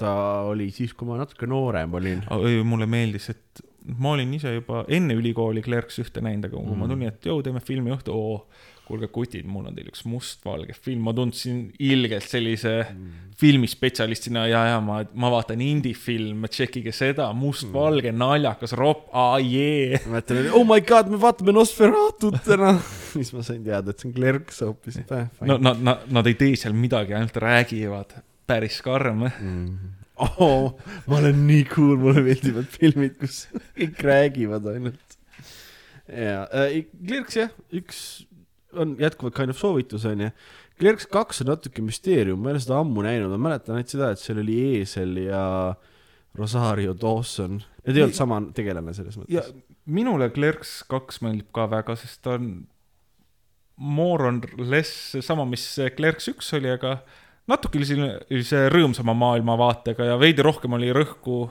S1: ta oli siis, kui ma natuke noorem olin.
S3: mulle meeldis, et ma olin ise juba enne ülikooli Clerks ühte näinud, aga kui mm. ma tulin, et jõu, teeme filmi õhtu, oo, kuulge kutid, mul on teil üks mustvalge film, ma tundsin ilgelt sellise
S1: Mm.
S3: filmispetsialistina ja, ja ma, ma vaatan indie-filme, tšekkige seda, mustvalge, naljakas, ropp, aa jee.
S1: ma et oh my god, me vaatame Nosferatut täna. [laughs] siis ma sain teada, et see on Clerks hoopis.
S3: no nad, nad, nad ei tee seal midagi, ainult räägivad, päris karm.
S1: mm.. oh, ma olen nii cool, mulle meeldivad filmid, kus [laughs] kõik räägivad ainult. ja äh,, Clerks jah, üks on jätkuvalt kind of soovitus onju. Clerks kaks on natuke müsteerium, ma ei ole seda ammu näinud, ma mäletan ainult seda, et seal oli Eesel ja Rosario Dawson. Need ei olnud sama tegelane selles mõttes.
S3: minule Clerks kaks meeldib ka väga, sest ta on more on less sama, mis Clerks üks oli, aga natuke sellise rõõmsama maailmavaatega ja veidi rohkem oli rõhku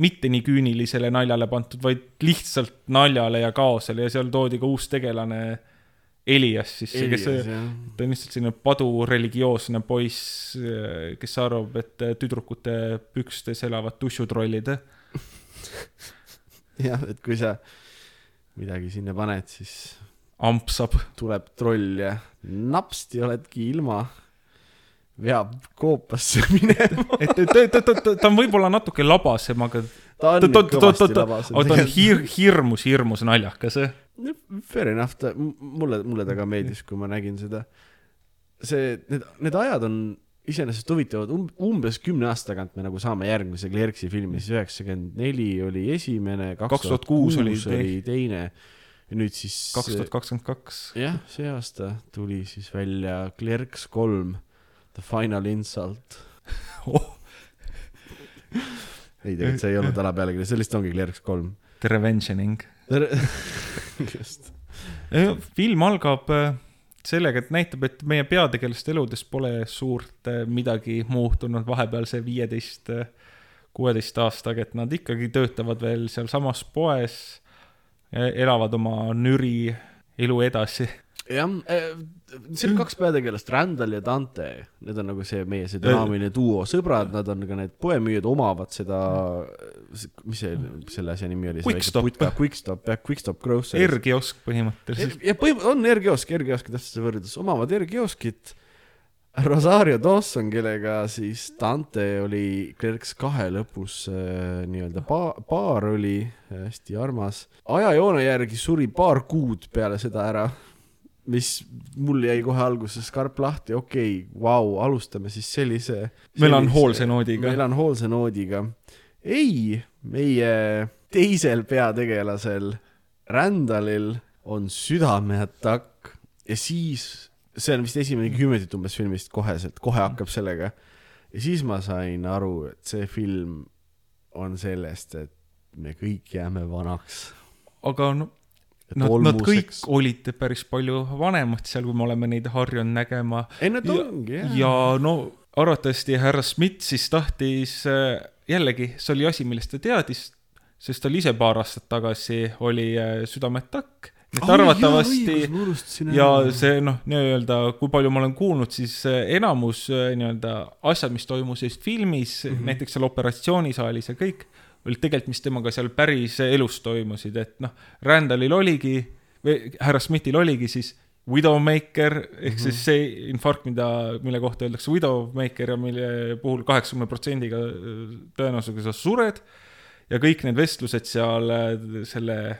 S3: mitte nii küünilisele naljale pandud, vaid lihtsalt naljale ja kaosele ja seal toodi ka uus tegelane Elias siis, kes, ta on lihtsalt selline padureligioosne poiss, kes arvab, et tüdrukute pükstes elavad tussutrollid [laughs]
S1: jah, et kui sa midagi sinna paned, siis
S3: ampsab.
S1: tuleb troll ja napsti oledki ilma veab koopasse [laughs] minema
S3: et ta, ta, ta, ta, ta on võib-olla natuke labasem, aga
S1: ta on kõvasti labasem.
S3: aga ta on hir-, hirmus, hirmus naljakas?
S1: Fair enough, ta, mulle, mulle ta ka meeldis, kui ma nägin seda. see, need, need ajad on iseenesest huvitavad um,, umbes kümne aasta tagant me nagu saame järgmise Clerksi filmi, siis üheksakümmend neli oli esimene, kaks tuhat kuus oli teine ja nüüd siis
S3: kaks tuhat kakskümmend kaks.
S1: jah, see aasta tuli siis välja Clerks kolm The Final Insult [laughs] oh. ei, tegelikult see ei olnud alapealkiri, see lihtsalt ongi Clerks kolm.
S3: The Revengening
S1: just.
S3: film algab äh, sellega, et näitab, et meie peategelaste eludes pole suurt äh, midagi muutunud. Vahepealse viieteist, äh, kuueteist aastaga, et nad ikkagi töötavad veel sealsamas poes, elavad oma nüri elu edasi
S1: jah, eh, siin on kaks peategelast, Randall ja Dante, need on nagu see meie see dünaamiline duo, sõbrad, nad on ka need poemüüjad, omavad seda, mis see, selle asja nimi oli?
S3: Quickstop.
S1: Quickstop, jah, Quickstop Groceries.
S3: R-kiosk põhimõtteliselt.
S1: ja põhim-, on R-kiosk, R-kiosk, täpselt see võrdlus, omavad R-kioskit. Rosario Dawson, kellega siis Dante oli Clerks kahe lõpus äh, nii-öelda pa-, paar oli, hästi armas. ajajoone järgi suri paar kuud peale seda ära mis mul jäi kohe alguses karp lahti, okei okay,, vau, alustame siis sellise, sellise.
S3: melanhoolse noodiga.
S1: melanhoolse noodiga. ei, meie teisel peategelasel, Randalil on südameatakk ja siis, see on vist esimene kümnendit umbes filmist koheselt, kohe hakkab sellega. ja siis ma sain aru, et see film on sellest, et me kõik jääme vanaks.
S3: aga no Nad, nad kõik olid päris palju vanemad seal, kui me oleme neid harjunud nägema.
S1: ei, nad ongi,
S3: jah. ja no arvatavasti härra Schmidt siis tahtis, äh, jällegi, see oli asi, millest ta teadis, sest tal ise paar aastat tagasi oli äh, südameatakk et oh, arvatavasti
S1: jaa,
S3: ja see noh, nii-öelda, kui palju ma olen kuulnud, siis äh, enamus nii-öelda asjad, mis toimusid filmis mm, -hmm. näiteks seal operatsioonisaalis ja kõik olid tegelikult, mis temaga seal päris elus toimusid, et noh, Randallil oligi, või härra Smithil oligi siis Widowmaker ehk mm -hmm. siis see infarkt, mida, mille kohta öeldakse Widowmaker ja mille puhul kaheksakümne protsendiga tõenäosusega sa sured. ja kõik need vestlused seal selle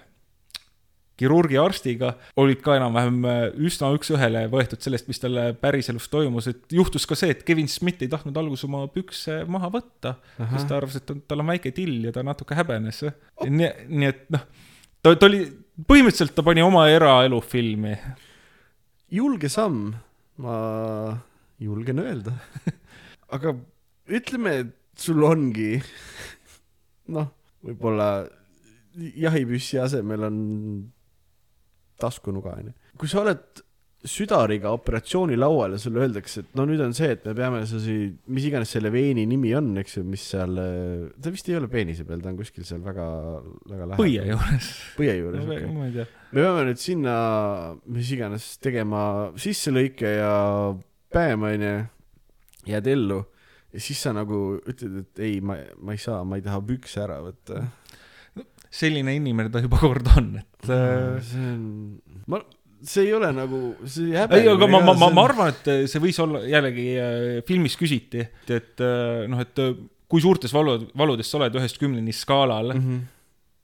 S3: kirurgi arstiga olid ka enam-vähem äh, üsna üks-ühele võetud sellest, mis talle päriselus toimus, et juhtus ka see, et Kevin Smith ei tahtnud alguses oma pükse maha võtta, sest ta arvas, et tal on väike till ja ta natuke häbenes. nii, nii et noh, ta, ta oli, põhimõtteliselt ta pani oma eraelu filmi.
S1: julge samm, ma julgen öelda [laughs] aga ütleme, et sul ongi [laughs] noh, võib-olla jahipüssi asemel on taskunuga, onju. kui sa oled südariga operatsioonilaual ja sulle öeldakse, et no nüüd on see, et me peame see, mis iganes selle veeni nimi on, eks ju, mis seal, ta vist ei ole peenise peal, ta on kuskil seal väga, väga lähedal.
S3: põie juures.
S1: põie juures, okei okay.. me peame nüüd sinna, mis iganes, tegema sisselõike ja bäm, onju, jääd ellu. ja siis sa nagu ütled, et ei, ma, ma ei saa, ma ei taha pükse ära võtta
S3: selline inimene ta juba [laughs] kord on, et
S1: äh.... see on, ma, see ei ole nagu, see
S3: häbe. ei, aga ma, ma, ma, ma arvan, et see võis olla jällegi äh, filmis küsiti, et, et äh, noh, et äh, kui suurtes valu, valudes sa oled ühest kümneni skaalal mm. -hmm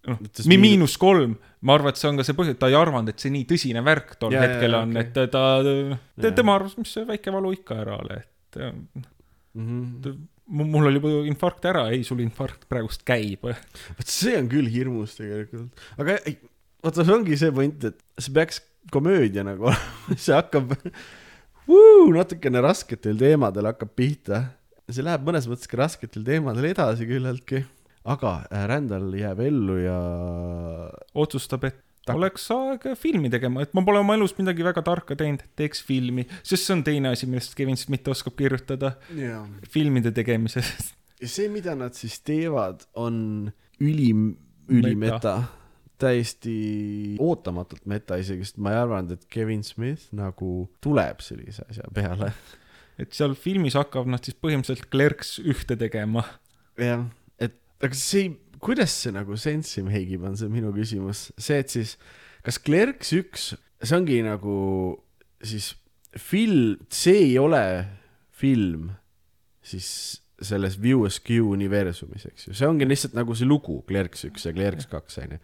S3: noh, miinus kolm, ma arvan, et see on ka see põhjus, et ta ei arvanud, et see nii tõsine värk tol ja, hetkel ja, on okay., et ta, ta, tema arvas, mis see väike valu ikka ära ole, et mm -hmm mul oli muidu infarkt ära, ei, sul infarkt praegust käib.
S1: vot see on küll hirmus tegelikult, aga vaata, see ongi see point, et see peaks komöödia nagu [laughs] olema, see hakkab vuu, natukene rasketel teemadel hakkab pihta. see läheb mõnes mõttes ka rasketel teemadel edasi küllaltki, aga äh, Rändal jääb ellu ja
S3: otsustab, et
S1: Tak-
S3: oleks aeg filmi tegema, et ma pole oma elus midagi väga tarka teinud, teeks filmi, sest see on teine asi, millest Kevin Smith oskab kirjutada,
S1: jaa.
S3: filmide tegemisest.
S1: ja see, mida nad siis teevad, on ülim, ülimeta. täiesti ootamatult meta isegi, sest ma ei arvanud, et Kevin Smith nagu tuleb sellise asja peale.
S3: et seal filmis hakkavad nad siis põhimõtteliselt Clerks ühte tegema.
S1: jah, et aga see, kuidas see nagu sensi meigib, on see minu küsimus, see, et siis kas Clerks üks, see ongi nagu siis film, see ei ole film siis selles Askew universumis, eks ju, see ongi lihtsalt nagu see lugu, Clerks üks ja Clerks kaks, onju.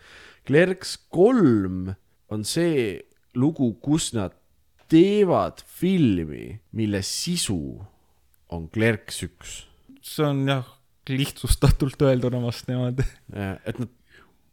S1: Clerks kolm on see lugu, kus nad teevad filmi, mille sisu on Clerks üks.
S3: See on jah, lihtsustatult öelduna vast niimoodi.
S1: Et nad,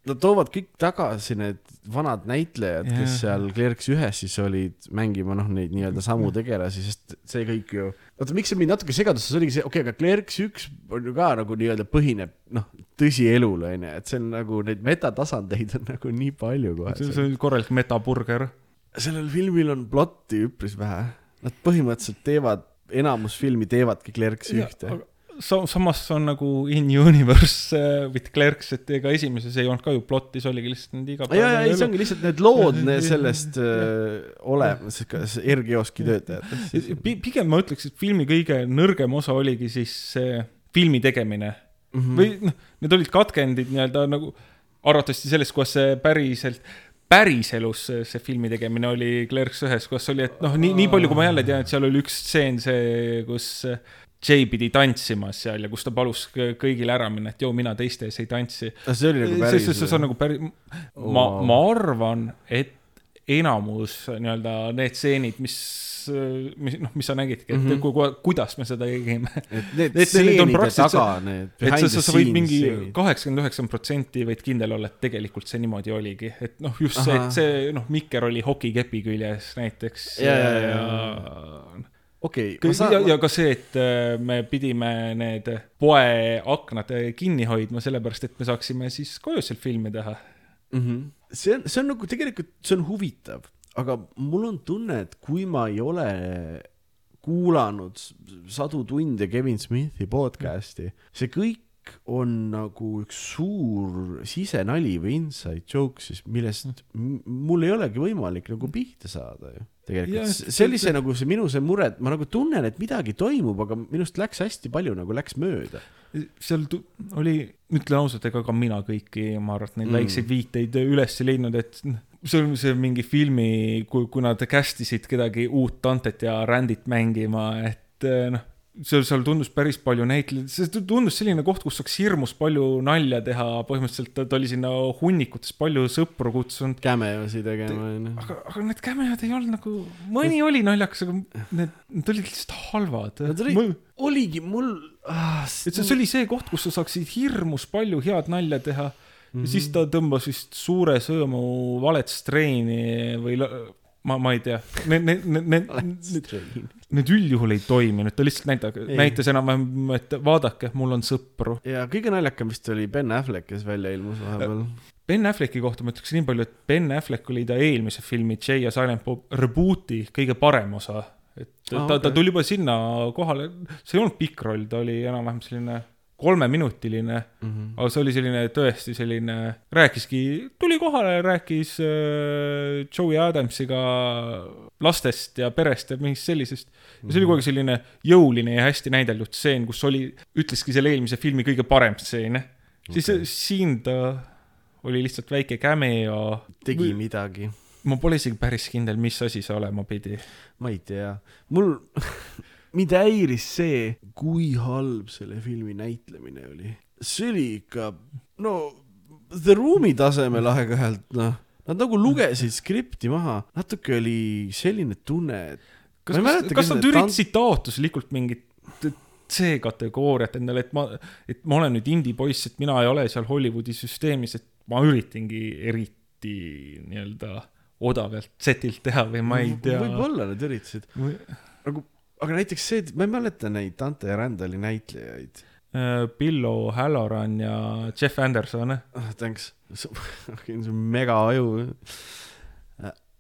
S1: nad toovad kõik tagasi need vanad näitlejad, kes seal Clerks ühes siis olid mängima noh, neid nii-öelda samu tegelasi, sest see kõik ju, oota, miks see mind natuke segadusse, see oligi see, okei okay,, aga Clerks üks on ju ka nagu nii-öelda põhineb noh, tõsielul onju, et see on nagu neid metatasandeid on nagu nii palju kohe.
S3: see on korralik metaburger.
S1: sellel filmil on plotti üpris vähe, nad põhimõtteliselt teevad, enamus filmi teevadki Clerks ühte.
S3: sa-, samas on nagu in universe äh, with Clerks, et ega esimeses ei olnud ka ju plotti, see oligi lihtsalt nende
S1: ja, ja ei, see
S3: igapäevane
S1: ongi lihtsalt need lood [laughs] sellest äh, olemas, kas R-kioski töötajatest
S3: pigem ma ütleks, et filmi kõige nõrgem osa oligi siis see filmi tegemine.
S1: Mm -hmm.
S3: või noh, need olid katkendid nii-öelda nagu arvatavasti selles, kuidas see päriselt, päriselus see, see filmi tegemine oli Clerks ühes, kus oli, et noh, nii, nii palju, kui ma jälle tean, et seal oli üks stseen see, kus Jay pidi tantsima seal ja kus ta palus kõ- kõigile ära minna, et joo, mina teiste ees ei tantsi.
S1: see oli nagu
S3: see,
S1: päris
S3: see, see on nagu päris, ma, ma arvan, et enamus nii-öelda need stseenid, mis, mis noh, mis sa nägidki, et mm. -hmm. ku, ku, kuidas me seda tegime.
S1: et need stseenide taga, need
S3: et sa, sa, sa võid mingi kaheksakümmend üheksa protsenti võid kindel olla, et tegelikult see niimoodi oligi, et noh, just see,
S1: Ahah.
S3: et see noh, Mikker oli hokikepi küljes näiteks.
S1: Ja, ja, ja,
S3: ja,
S1: okei, ma saan
S3: ja, ja ka see, et äh, me pidime need poe aknad kinni hoidma, sellepärast et me saaksime siis koju seal filmi teha.
S1: mm. -hmm. see on, see on nagu tegelikult, see on huvitav, aga mul on tunne, et kui ma ei ole kuulanud sadu tunde Kevin Smithi podcast'i, see kõik on nagu üks suur sisenali või inside joke siis, millest m- mul ei olegi võimalik nagu pihta saada ju. Tegelikult see oli see nagu see minu see mure, et ma nagu tunnen, et midagi toimub, aga minust läks hästi palju nagu läks mööda.
S3: seal oli, ütlen ausalt, ega ka mina kõiki, ma arvan, et neid
S1: Mm.
S3: väikseid viiteid üles ei leidnud, et see on see mingi filmi, kui, kui nad cast isid kedagi uut Dantet ja Randit mängima, et eh, noh, seal, seal tundus päris palju näitlejaid, see tu- tundus selline koht, kus saaks hirmus palju nalja teha, põhimõtteliselt ta, oli sinna hunnikutes palju sõpru kutsunud,
S1: Cameosi tegema onju.
S3: aga, aga need kämeod ei olnud nagu, mõni oli naljakas, aga need, need olid lihtsalt halvad.
S1: Nad olid- oligi mul ah,.
S3: et see, see oli see koht, kus sa saaksid hirmus palju head nalja teha mm -hmm. ja siis ta tõmbas vist suure sõõmu valet streini või ma, ma ei tea, need, need, need, need, need üldjuhul ei toiminud, ta lihtsalt näitab, näitas enam-vähem, et vaadake, mul on sõpru.
S1: ja kõige naljakam vist oli Ben Affleck, kes välja ilmus vahepeal.
S3: Ben Afflecki kohta ma ütleks nii palju, et Ben Affleck oli ta eelmise filmi Jay ja Silent Bob reboot'i kõige parem osa. et
S1: Ah,
S3: ta, ta
S1: okei.
S3: tuli juba sinna kohale, see ei olnud pikk roll, ta oli enam-vähem selline kolmeminutiline
S1: Mhm.
S3: aga see oli selline tõesti selline, rääkiski, tuli kohale, rääkis äh, Joey Adamsiga lastest ja perest ja mingist sellisest. ja see oli kogu aeg selline jõuline ja hästi näideldud stseen, kus oli, ütleski selle eelmise filmi kõige parem stseen. siis okay. siin ta oli lihtsalt väike cameo.
S1: tegi midagi,
S3: ma pole isegi päris kindel, mis asi see olema pidi.
S1: ma ei tea, mul, [laughs] mind häiris see, kui halb selle filmi näitlemine oli. see oli ikka, no The Room'i tasemel aeg-ajalt, noh. Nad nagu lugesid skripti maha, natuke oli selline tunne, et
S3: kas
S1: mäleta,
S3: kas nad üritasid taotluslikult mingit C-kategooriat endale, et ma, et ma olen nüüd indie-poiss, et mina ei ole seal Hollywoodi süsteemis, et ma üritangi eriti nii-öelda odavalt setilt teha või ma ei tea.
S1: võib-olla nad üritasid, nagu, aga näiteks see, ma ei mäleta neid Dante ja Randali näitlejaid.
S3: Bill O'Halloran ja Jeff Anderson.
S1: ah, thanks, [laughs] see on mega aju.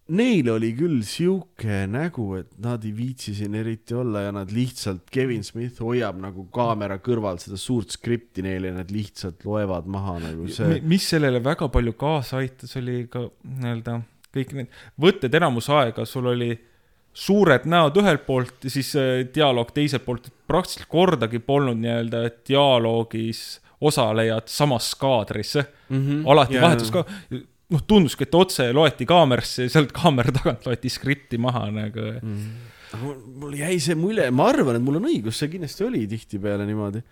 S1: Neil oli küll sihuke nägu, et nad ei viitsi siin eriti olla ja nad lihtsalt, Kevin Smith hoiab nagu kaamera kõrval seda suurt skripti neile ja nad lihtsalt loevad maha nagu see.
S3: mis sellele väga palju kaasa aitas, oli ka nii-öelda kõik need võtted enamus aega, sul oli suured näod ühelt poolt ja siis äh, dialoog teiselt poolt, praktiliselt kordagi polnud nii-öelda dialoogis osalejad samas kaadris,
S1: mm -hmm.
S3: alati yeah. vahetus ka, noh, tunduski, et otse loeti kaamerasse ja sealt kaamera tagant loeti skripti maha nagu
S1: mm.. aga mul- jäi see mulje, ma arvan, et mul on õigus, see kindlasti oli tihtipeale niimoodi.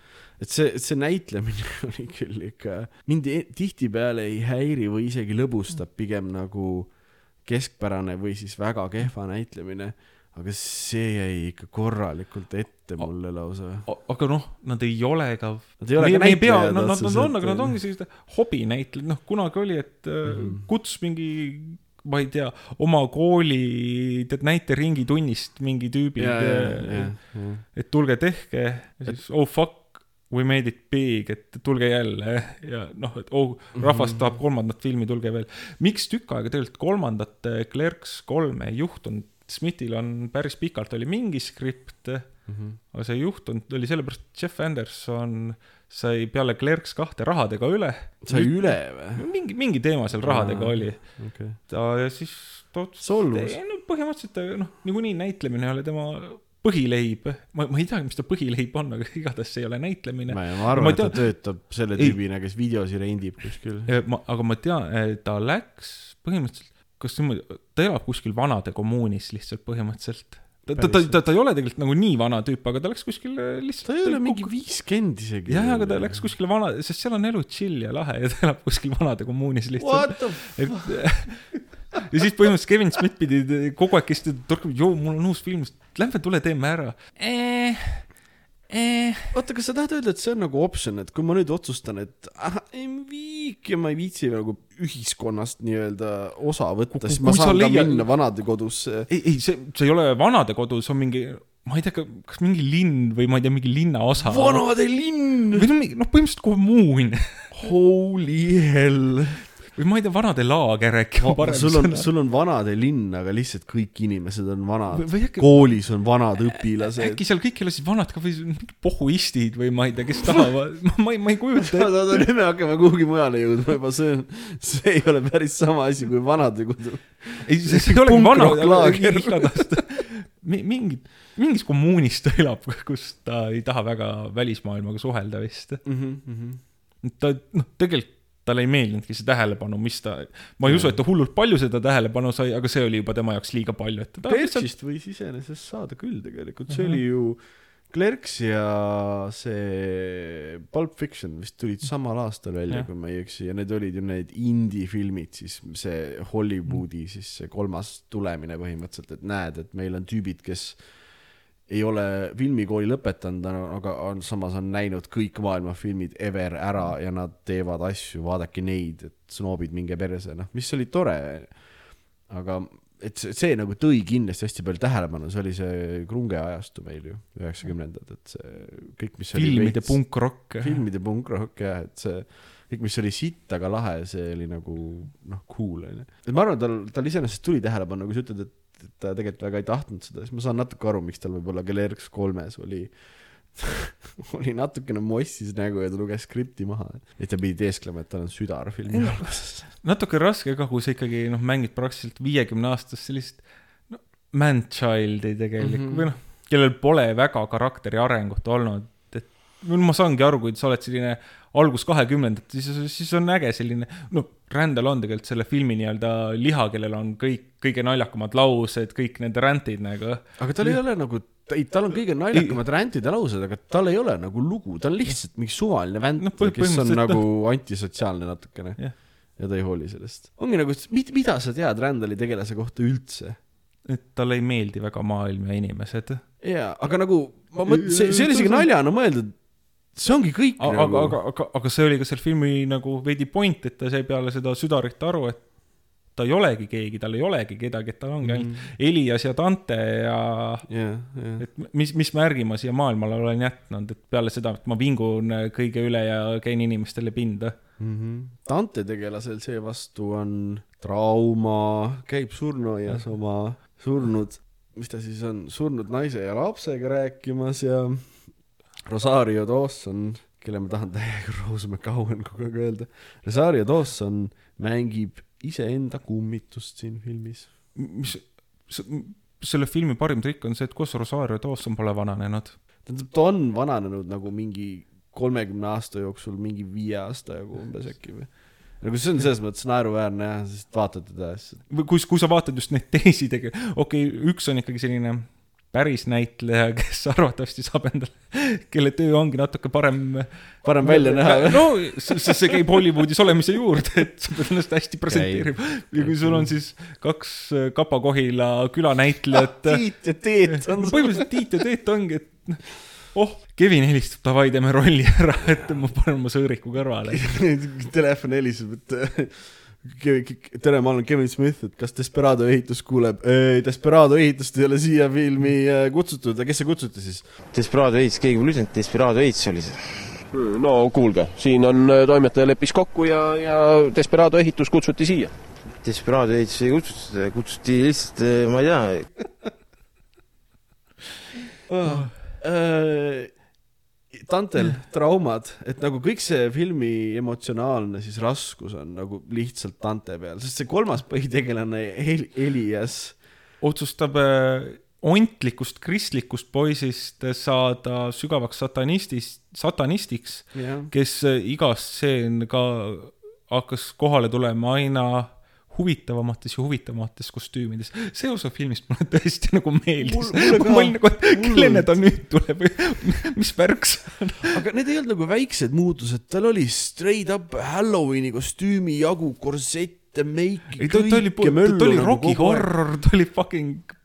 S1: et see, see näitlemine [laughs] oli küll ikka, mind tihtipeale ei häiri või isegi lõbustab pigem nagu keskpärane või siis väga kehva näitlemine. aga see jäi ikka korralikult ette mulle lausa.
S3: Aga noh, nad ei ole ka.
S1: Nad ei ole ka näitlejad
S3: Nad, nad, nad on, aga nad ongi sellised hobinäitlejad, noh, kunagi oli, et mm. -hmm. kutsus mingi, ma ei tea, oma kooli, tead, näiteringi tunnist mingi tüübi,, et tulge tehke siis oh fuck, we made it big, et tulge jälle ja noh, et oh, rahvas
S1: Mhm.
S3: tahab kolmandat filmi, tulge veel. miks tükk aega tegelikult kolmandat eh, Clerks kolme ei juhtunud? Smithil on päris pikalt oli mingi skript,
S1: Mhm.
S3: aga see ei juhtunud, oli sellepärast, et Jeff Anderson sai peale Clerks kahte rahadega üle.
S1: sai üle või?
S3: mingi, mingi teema seal rahadega
S1: Aa.
S3: oli.
S1: okei.
S3: ta ja siis ta otsustas,
S1: solvus.
S3: no põhimõtteliselt ta noh, niikuinii näitlemine ei ole tema põhileib. ma, ma ei teagi, mis ta põhileib on, aga igatahes see ei ole näitlemine.
S1: ma arvan, et ta töötab selle tüübina, kes videosi rendib kuskil.
S3: ma, aga ma tean, ta läks põhimõtteliselt, kas niimoodi, ta elab kuskil vanade kommuunis lihtsalt põhimõtteliselt. ta, ta, ta, ta, ta ei ole tegelikult nagu nii vana tüüp, aga ta läks kuskile lihtsalt.
S1: ta ei ole mingi viiskümmend isegi.
S3: jah, aga ta läks kuskile vana, sest seal on elu chill ja lahe ja ta elab kuskil vanade kommuunis lihtsalt.
S1: What the f-,
S3: et [laughs] ja siis põhimõtteliselt Kevin Smith pidi kogu aeg teda torkama, joo, mul on uus film, lähme tule teeme ära eh,. Eh,
S1: oota, kas sa tahad öelda, et see on nagu optsioon, et kui ma nüüd otsustan, et ah, ei viik ja ma ei viitsi nagu ühiskonnast nii-öelda osa võtta, siis ma saan ka
S3: leiad-
S1: minna vanadekodusse.
S3: ei, ei see, see ei ole vanadekodu, see on mingi, ma ei tea, kas mingi linn või ma ei tea, mingi linnaosa.
S1: vanade linn,
S3: või noh, põhimõtteliselt kommuun
S1: holy hell.
S3: Või ma ei tea, vanade laager äkki on parem
S1: sul on, sul on vanade linn, aga lihtsalt kõik inimesed on vanad
S3: äkki-
S1: koolis on vanad õpilased.
S3: äkki seal kõik elasid vanad ka või mingid pohhuistid või ma ei tea, kes tahavad, ma ei, ma ei kujuta
S1: oota, oota, nüüd me hakkame kuhugi mujale jõudma juba, see on, see ei ole päris sama asi kui vanadekodu.
S3: ei, see ei olegi vana,
S1: Punkrocklaager.
S3: igatahes mi- mingi, mingis kommuunis ta elab, kus ta ei taha väga välismaailmaga suhelda vist. ta, noh, tegelikult talle ei meeldinudki see tähelepanu, mis ta, ma ei usu, et ta hullult palju seda tähelepanu sai, aga see oli juba tema jaoks liiga palju, et ta lihtsalt
S1: Perchist võis iseenesest saada küll tegelikult, see
S3: Mhm.
S1: oli ju Clerks ja see Pulp Fiction vist tulid samal aastal välja, kui ma ei eksi, ja need olid ju need indie-filmid, siis see Hollywoodi
S3: Mhm.
S1: siis see kolmas tulemine põhimõtteliselt, et näed, et meil on tüübid, kes ei ole filmikooli lõpetanud, aga on samas on näinud kõik maailma filmid ever ära ja nad teevad asju, vaadake neid, et snoobid, minge perse, noh, mis oli tore. aga et see, see nagu tõi kindlasti hästi palju tähelepanu, see oli see krunge ajastu meil ju, üheksakümnendad, et see kõik, mis
S3: filmide punkrock.
S1: filmide punkrock jah, et see kõik, mis oli sitt, aga lahe, see oli nagu noh, cool onju. et ma arvan, tal, tal iseenesest tuli tähelepanu, kui sa ütled, et et ta tegelikult väga ei tahtnud seda, siis ma saan natuke aru, miks tal võib-olla Clerks kolmes oli [laughs] oli natukene mossis nägu ja ta luges skripti maha. et ta pidi teesklema, et tal on südar filmi alguses.
S3: natuke raske ka, kui sa ikkagi noh, mängid praktiliselt viiekümne aastast sellist no, man-child'i tegelikult mm. -hmm. või noh, kellel pole väga karakteri arengut olnud, ma saangi aru, kui sa oled selline algus kahekümnendat, siis, siis on äge selline, no Rändal on tegelikult selle filmi nii-öelda liha, kellel on kõik, kõige naljakamad laused, kõik need rändid nagu.
S1: aga tal ei ole nagu, ei, tal on kõige naljakamad rändide laused, aga tal ei ole nagu lugu, ta on lihtsalt mingi suvaline
S3: Noh,
S1: no,, kes on nagu antisotsiaalne natukene
S3: Jah.
S1: ja ta ei hooli sellest. ongi nagu, mida sa tead Rändali tegelase kohta üldse?
S3: et talle ei meeldi väga maailm ja inimesed.
S1: jaa, aga nagu ma mõtlen, see, see oli isegi naljana mõeldud. See ongi kõik
S3: aga,
S1: nagu.
S3: aga, aga, aga see oli ka selle filmi nagu veidi point, et ta sai peale seda südarit aru, et ta ei olegi keegi, tal ei olegi kedagi, et tal ongi ainult mm. Elias ja Dante ja
S1: jah, jah.
S3: et mis, mis märgi ma siia maailmale olen jätnud, et peale seda, et ma vingun kõige üle ja käin inimestele pinda.
S1: Mhm. Dante tegelasel seevastu on trauma, käib surnuaias oma surnud, mis ta siis on, surnud naise ja lapsega rääkimas ja Rosario Dawson, kelle ma tahan täiega [laughs] Rose McGowan kogu aeg öelda, Rosario Dawson mängib iseenda kummitust siin filmis.
S3: mis, selle filmi parim trikk on see, et kus Rosario Dawson pole vananenud.
S1: tähendab, ta on vananenud nagu mingi kolmekümne aasta jooksul mingi viie aasta jagu umbes äkki või. nagu see on selles mõttes naeruväärne jah, sest vaatad teda ja siis
S3: või kui, kui sa vaatad just neid teisi tege-, okei okay,, üks on ikkagi selline päris näitleja, kes arvatavasti saab endale, kelle töö ongi natuke parem.
S1: parem välja näha
S3: no see, see, käib Hollywoodis olemise juurde, et sa pead ennast hästi presenteerima. ja kui sul on siis kaks äh, Kapa-Kohila külanäitlejat. [laughs]
S1: Tiit ja Teet on
S3: põhimõtteliselt Tiit ja Teet ongi, et noh, oh, Kevin helistab, davai, teeme rolli ära, [laughs] et ma panen oma sõõriku kõrvale. [laughs]
S1: telefon heliseb, et tere, ma olen Kevin Smith, et kas Desperado ehitus kuuleb? Desperado ehitust ei ole siia filmi äh, kutsutud, kes see kutsuti siis?
S2: Desperado Eits, keegi pole ütelnud, Desperado Eits oli see.
S4: no kuulge, siin on äh, toimetaja leppis kokku ja, ja Desperado ehitus kutsuti siia.
S2: Desperado Eits ei kutsutud, kutsuti lihtsalt, ma ei tea,
S1: Äh, Tantel, traumad, et nagu kõik see filmi emotsionaalne siis raskus on nagu lihtsalt Dante peal, sest see kolmas põhitegelane El, Elias,
S3: otsustab äh, ontlikust kristlikust poisist saada sügavaks satanistist, satanistiks, kes äh, igas stseen ka hakkas kohale tulema aina huvitavamates ja huvitavamates kostüümides. see osa filmist mulle tõesti nagu meeldis. Ma olin nagu, et kellena ta nüüd tuleb [laughs] mis värk see on.
S1: aga need ei olnud nagu väiksed muutused, tal oli straight up Halloweeni kostüümi jagu, korsette, meiki,
S3: ei, ta, ta oli,
S1: kõike möllu
S3: ta oli
S1: nagu
S3: Rocky. Horror, ta oli fucking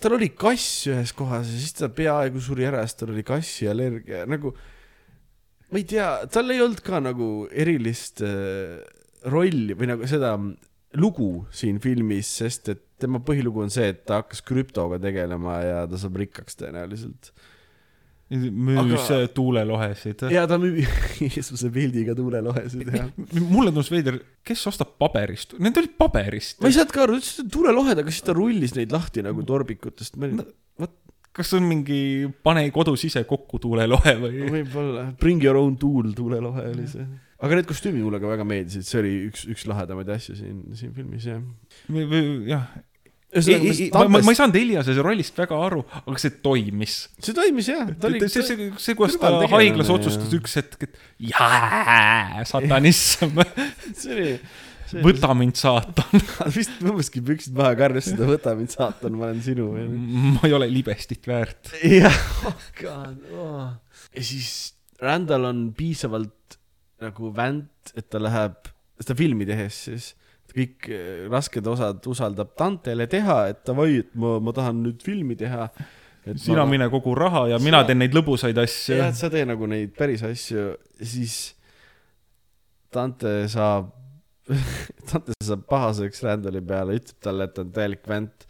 S1: tal oli kass ühes kohas ja siis ta peaaegu suri ära, sest tal oli kassi allergia, nagu ma ei tea, tal ei olnud ka nagu erilist äh, rolli või nagu seda lugu siin filmis, sest et tema põhilugu on see, et ta hakkas krüptoga tegelema ja ta saab rikkaks tõenäoliselt.
S3: müüs
S1: Aga-
S3: tuulelohesid.
S1: ja ta müüb [laughs] Jeesuse pildiga tuulelohesid ja
S3: mulle tundus veider, kes ostab paberist, need olid paberist.
S1: ma ei saanud ka aru, ütles, et tuulelohed, aga siis ta rullis neid lahti nagu torbikutest, ma olin,
S3: kas see on mingi pane kodus ise kokku tuulelohe või?
S1: võib-olla, bring your own tool tuulelohe oli see. Aga need kostüümid mulle ka väga meeldisid, see oli üks, üks lahedamaid asju siin, siin filmis jah.
S3: või, või jah, ei, ei, ei, ma, ma, ma ei saanud Eliase rollist väga aru, aga see toimis.
S1: see toimis jah, oli,
S3: see, see, see, kuidas ta haiglas otsustas üks hetk, et jaa, satanism, [laughs]
S1: see oli,
S3: võta mind saatan. [laughs]
S1: vist tõmbaski püksid maha, karjustasid, võta mind saatan, ma olen sinu.
S3: ma ei ole libestit väärt.
S1: jah, oh god oh.. ja siis Randall on piisavalt nagu vänt, et ta läheb, seda filmi tehes siis, kõik eh, rasked osad usaldab Dantele teha, et davai, et ma, ma tahan nüüd filmi teha.
S3: sina
S1: ma...
S3: mine kogu raha ja mina
S1: Sina-
S3: teen neid lõbusaid asju
S1: jah, et sa tee nagu neid päris asju, siis Dante saab, [laughs] Dante saab pahaseks Randali peale, ütleb talle, et ta on täielik vänt.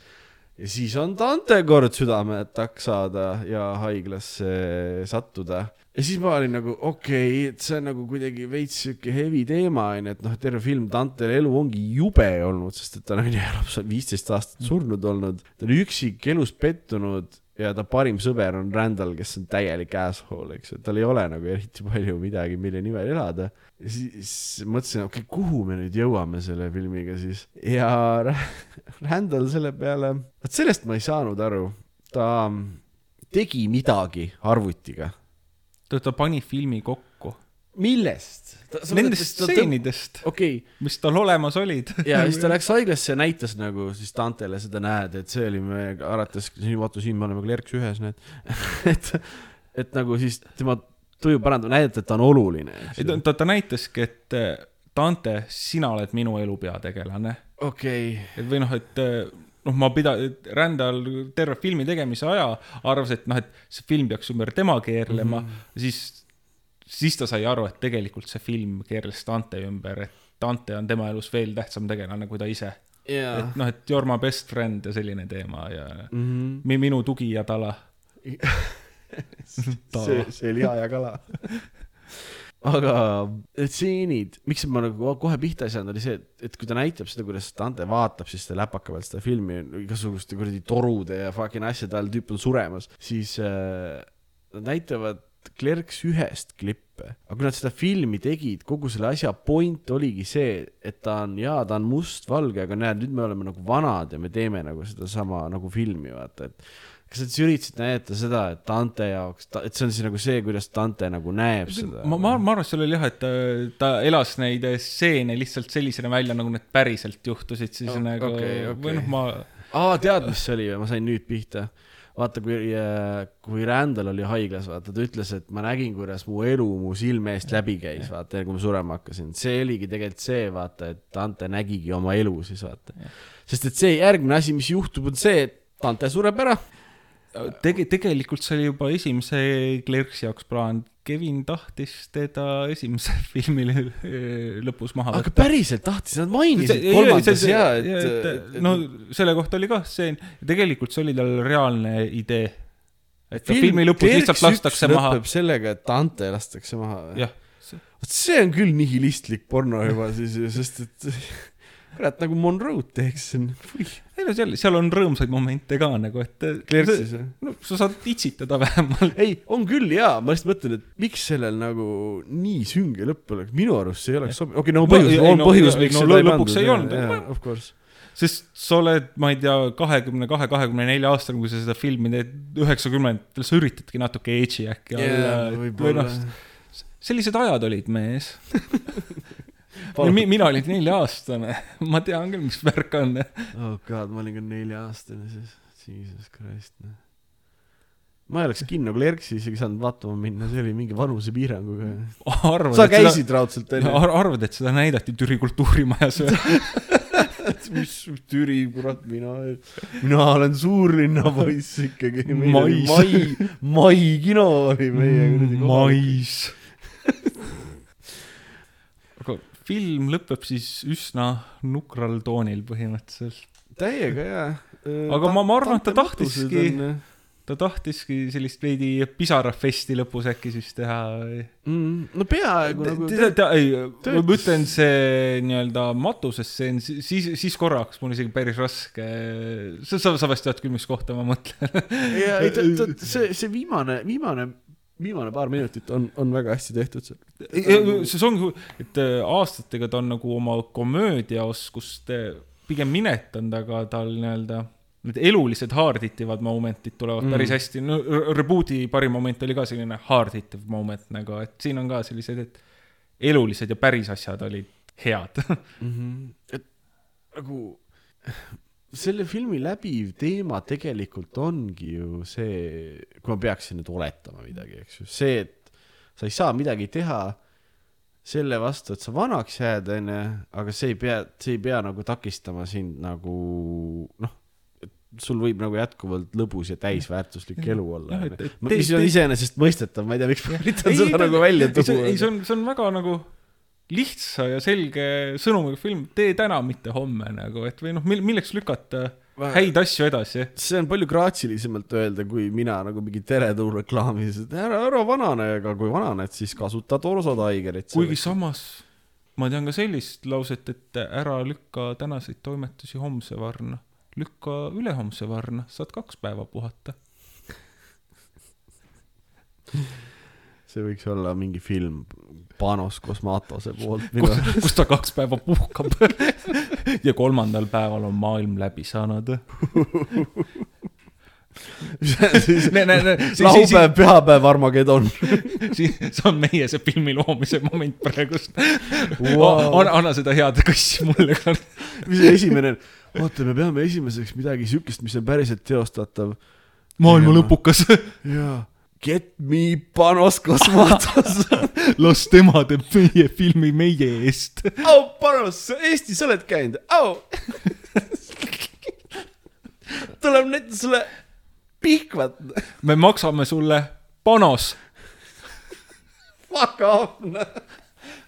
S1: ja siis on Dante kord südameattakk saada ja haiglasse sattuda. Ja siis ma olin nagu okei okay,, et see on nagu kuidagi veits sihuke heavy teema onju, et noh, terve film Dante elu ongi jube olnud, sest et ta on onju lapsed viisteist aastat surnud olnud, ta on üksik, elus pettunud ja ta parim sõber on Randall, kes on täielik asshole, eks ju, tal ei ole nagu eriti palju midagi, mille nimel elada. ja siis mõtlesin, okei okay,, kuhu me nüüd jõuame selle filmiga siis ja Ra- Randall selle peale, vot sellest ma ei saanud aru, ta tegi midagi arvutiga.
S3: ta, ta pani filmi kokku.
S1: millest?
S3: Nendest stseenidest,
S1: okei okay.,
S3: mis tal olemas olid.
S1: ja siis ta [laughs] läks haiglasse ja näitas nagu siis Dantele seda, näed, et see oli meie arvates, siin vaata, siin me oleme klerks ühes, näed. [laughs] et, et nagu siis tema tuju parandab, näidata, et ta on oluline.
S3: ta, ta, ta näitaski, et Dante, sina oled minu elu peategelane.
S1: okei,
S3: et või noh, et noh, ma pida-, Rändal terve filmi tegemise aja arvas, et noh, et see film peaks ümber tema keerlema mm, -hmm. siis, siis ta sai aru, et tegelikult see film keerles Dante ümber, et Dante on tema elus veel tähtsam tegelane kui ta ise.
S1: jaa
S3: et noh, et you are my best friend ja selline teema ja
S1: mm. -hmm.
S3: mi- minu tugi ja tala. [laughs]
S1: see, see oli hea ja kala. [laughs] aga stseenid, miks ma nagu kohe pihta ei saanud, oli see, et, et kui ta näitab seda, kuidas Dante vaatab siis selle läpaka pealt seda filmi igasuguste kuradi torude ja fucking asjade all tüüp on suremas, siis äh, nad näitavad Clerks ühest klippe, aga kui nad seda filmi tegid, kogu selle asja point oligi see, et ta on jaa, ta on mustvalge, aga näed, nüüd me oleme nagu vanad ja me teeme nagu sedasama nagu filmi, vaata, et kas siis üritasid näidata seda, et Dante jaoks, et see on siis nagu see, kuidas Dante nagu näeb seda?
S3: ma, ma, ma arvan, et seal oli jah, et ta, ta elas neid stseene lihtsalt sellisena välja, nagu need päriselt juhtusid, siis oh, nagu okay, okay. või noh, ma
S1: aa, tead, mis see oli või, ma sain nüüd pihta. vaata, kui, kui Randall oli haiglas, vaata, ta ütles, et ma nägin, kuidas mu elu mu silme eest läbi käis, vaata, kui ma surema hakkasin. see oligi tegelikult see, vaata, et Dante nägigi oma elu siis, vaata. sest et see järgmine asi, mis juhtub, on see, et Dante sureb ära.
S3: tege-, tegelikult see oli juba esimese Clerksi jaoks plaan. Kevin tahtis teda esimese [laughs] filmi lõ- lõpus maha
S1: aga päriselt tahtis, nad mainisid kolmandas ja, et.
S3: no selle kohta oli kah stseen, tegelikult see oli tal reaalne idee. et
S1: Film
S3: filmi lõpus
S1: Clerks
S3: lihtsalt lastakse maha.
S1: sellega, et Dante lastakse maha või? vot see on küll nihilistlik porno juba siis, sest et [laughs] kurat nagu Monroe'd teeks,
S3: ei no seal, seal on rõõmsaid momente ka nagu, et.
S1: Clerksis või?
S3: no sa saad itsitada vähemalt.
S1: ei, on küll jaa, ma lihtsalt mõtlen, et miks sellel nagu nii sünge lõpp oleks, minu arust see ei oleks sobiv, okei, no
S3: No,
S1: põhjus
S3: ei,,
S1: on
S3: no,
S1: põhjus,
S3: ei,
S1: miks
S3: no
S1: seda ei
S3: lõpuks
S1: pandud
S3: ei olnud.
S1: jaa, of course.
S3: sest sa oled, ma ei tea, kahekümne kahe, kahekümne nelja aastane, kui sa seda filmi teed, üheksakümnendatel sa üritadki natuke edgy äkki olla või
S1: võib-olla
S3: noh, sellised ajad olid mees. [laughs] Mi, mina olin nelja-aastane, ma tean küll, mis värk on.
S1: oh god, ma olin ka nelja-aastane siis, jesus christ, noh. ma ei oleks kinno Clerksi isegi saanud vaatama minna, see oli mingi vanusepiiranguga.
S3: arvad,
S1: sa
S3: et seda,
S1: käisid raudselt onju?
S3: arvad, et seda näidati Türi kultuurimajas või? [laughs]
S1: mis Türi, kurat, mina, mina olen suurlinna poiss ikkagi.
S3: Mais.
S1: mai, mai kino oli meie kuradi
S3: mais. aga film lõpeb siis üsna nukral toonil põhimõtteliselt.
S1: täiega jaa.
S3: Aga ma- ma arvan, et ta tahtiski- ta tahtiski sellist veidi pisarafesti lõpus äkki siis teha
S1: mm,. no peaaegu nagu.
S3: ei, ma ütlen see nii-öelda matusestseen, siis, siis korraks mul isegi päris raske, sa, sa, sa vast tead küll, mis kohta ma mõtlen.
S1: ja ei, ta, ta, [laughs] see, see viimane, viimane, viimane paar minutit on, on väga hästi tehtud seal.
S3: see ongi, et äh, aastatega ta on nagu oma komöödiaoskust pigem minetanud, aga tal nii-öelda need elulised hard-hittivad momentid tulevad mm. Päris hästi, no Reboot'i parim moment oli ka selline hard-hittiv moment nagu, et siin on ka sellised, et elulised ja päris asjad olid head.
S1: mm. -hmm. et nagu selle filmi läbiv teema tegelikult ongi ju see, kui ma peaksin nüüd oletama midagi, eks ju, see, et sa ei saa midagi teha selle vastu, et sa vanaks jääd, onju, aga see ei pea, see ei pea nagu takistama sind nagu noh, sul võib nagu jätkuvalt lõbus ja täisväärtuslik elu olla mis on
S3: te-
S1: iseenesestmõistetav, ma ei tea, miks ma üritan
S3: Ei,
S1: seda
S3: ta-
S1: nagu välja
S3: ei,
S1: tuua
S3: ei, see on, see on väga nagu lihtsa ja selge sõnumiga film, tee täna, mitte homme nagu, et või noh, milleks lükata häid asju edasi.
S1: see on palju graatsilisemalt öelda, kui mina nagu mingi tereturureklaamis, et ära, ära vanane, aga kui vananed, siis kasuta torsotaigerit.
S3: kuigi samas ma tean ka sellist lauset, et ära lükka tänaseid toimetusi homse varna, lükka ülehomse varna, saad kaks päeva puhata.
S1: See võiks olla mingi film Panos Cosmatose poolt. [laughs]
S3: kus ta kaks päeva puhkab. [laughs] ja kolmandal päeval on maailm läbi saanud.
S1: laupäev, pühapäev, Armageddon. [laughs]
S3: see on meie see filmi loomise moment praegust
S1: Wow.
S3: anna, anna seda head kassi mulle ka.
S1: mis esimene oota, me peame esimeseks midagi siukest, mis on päriselt teostatav.
S3: maailma lõpukas.
S1: jaa. Get me Panos Cosmatos. [laughs]
S3: las tema teeb meie filmi meie eest.
S1: au, Panos, Eestis oled käinud, au. [laughs] tuleb näidata sulle pihkvat.
S3: me maksame sulle panos.
S1: Fuck off.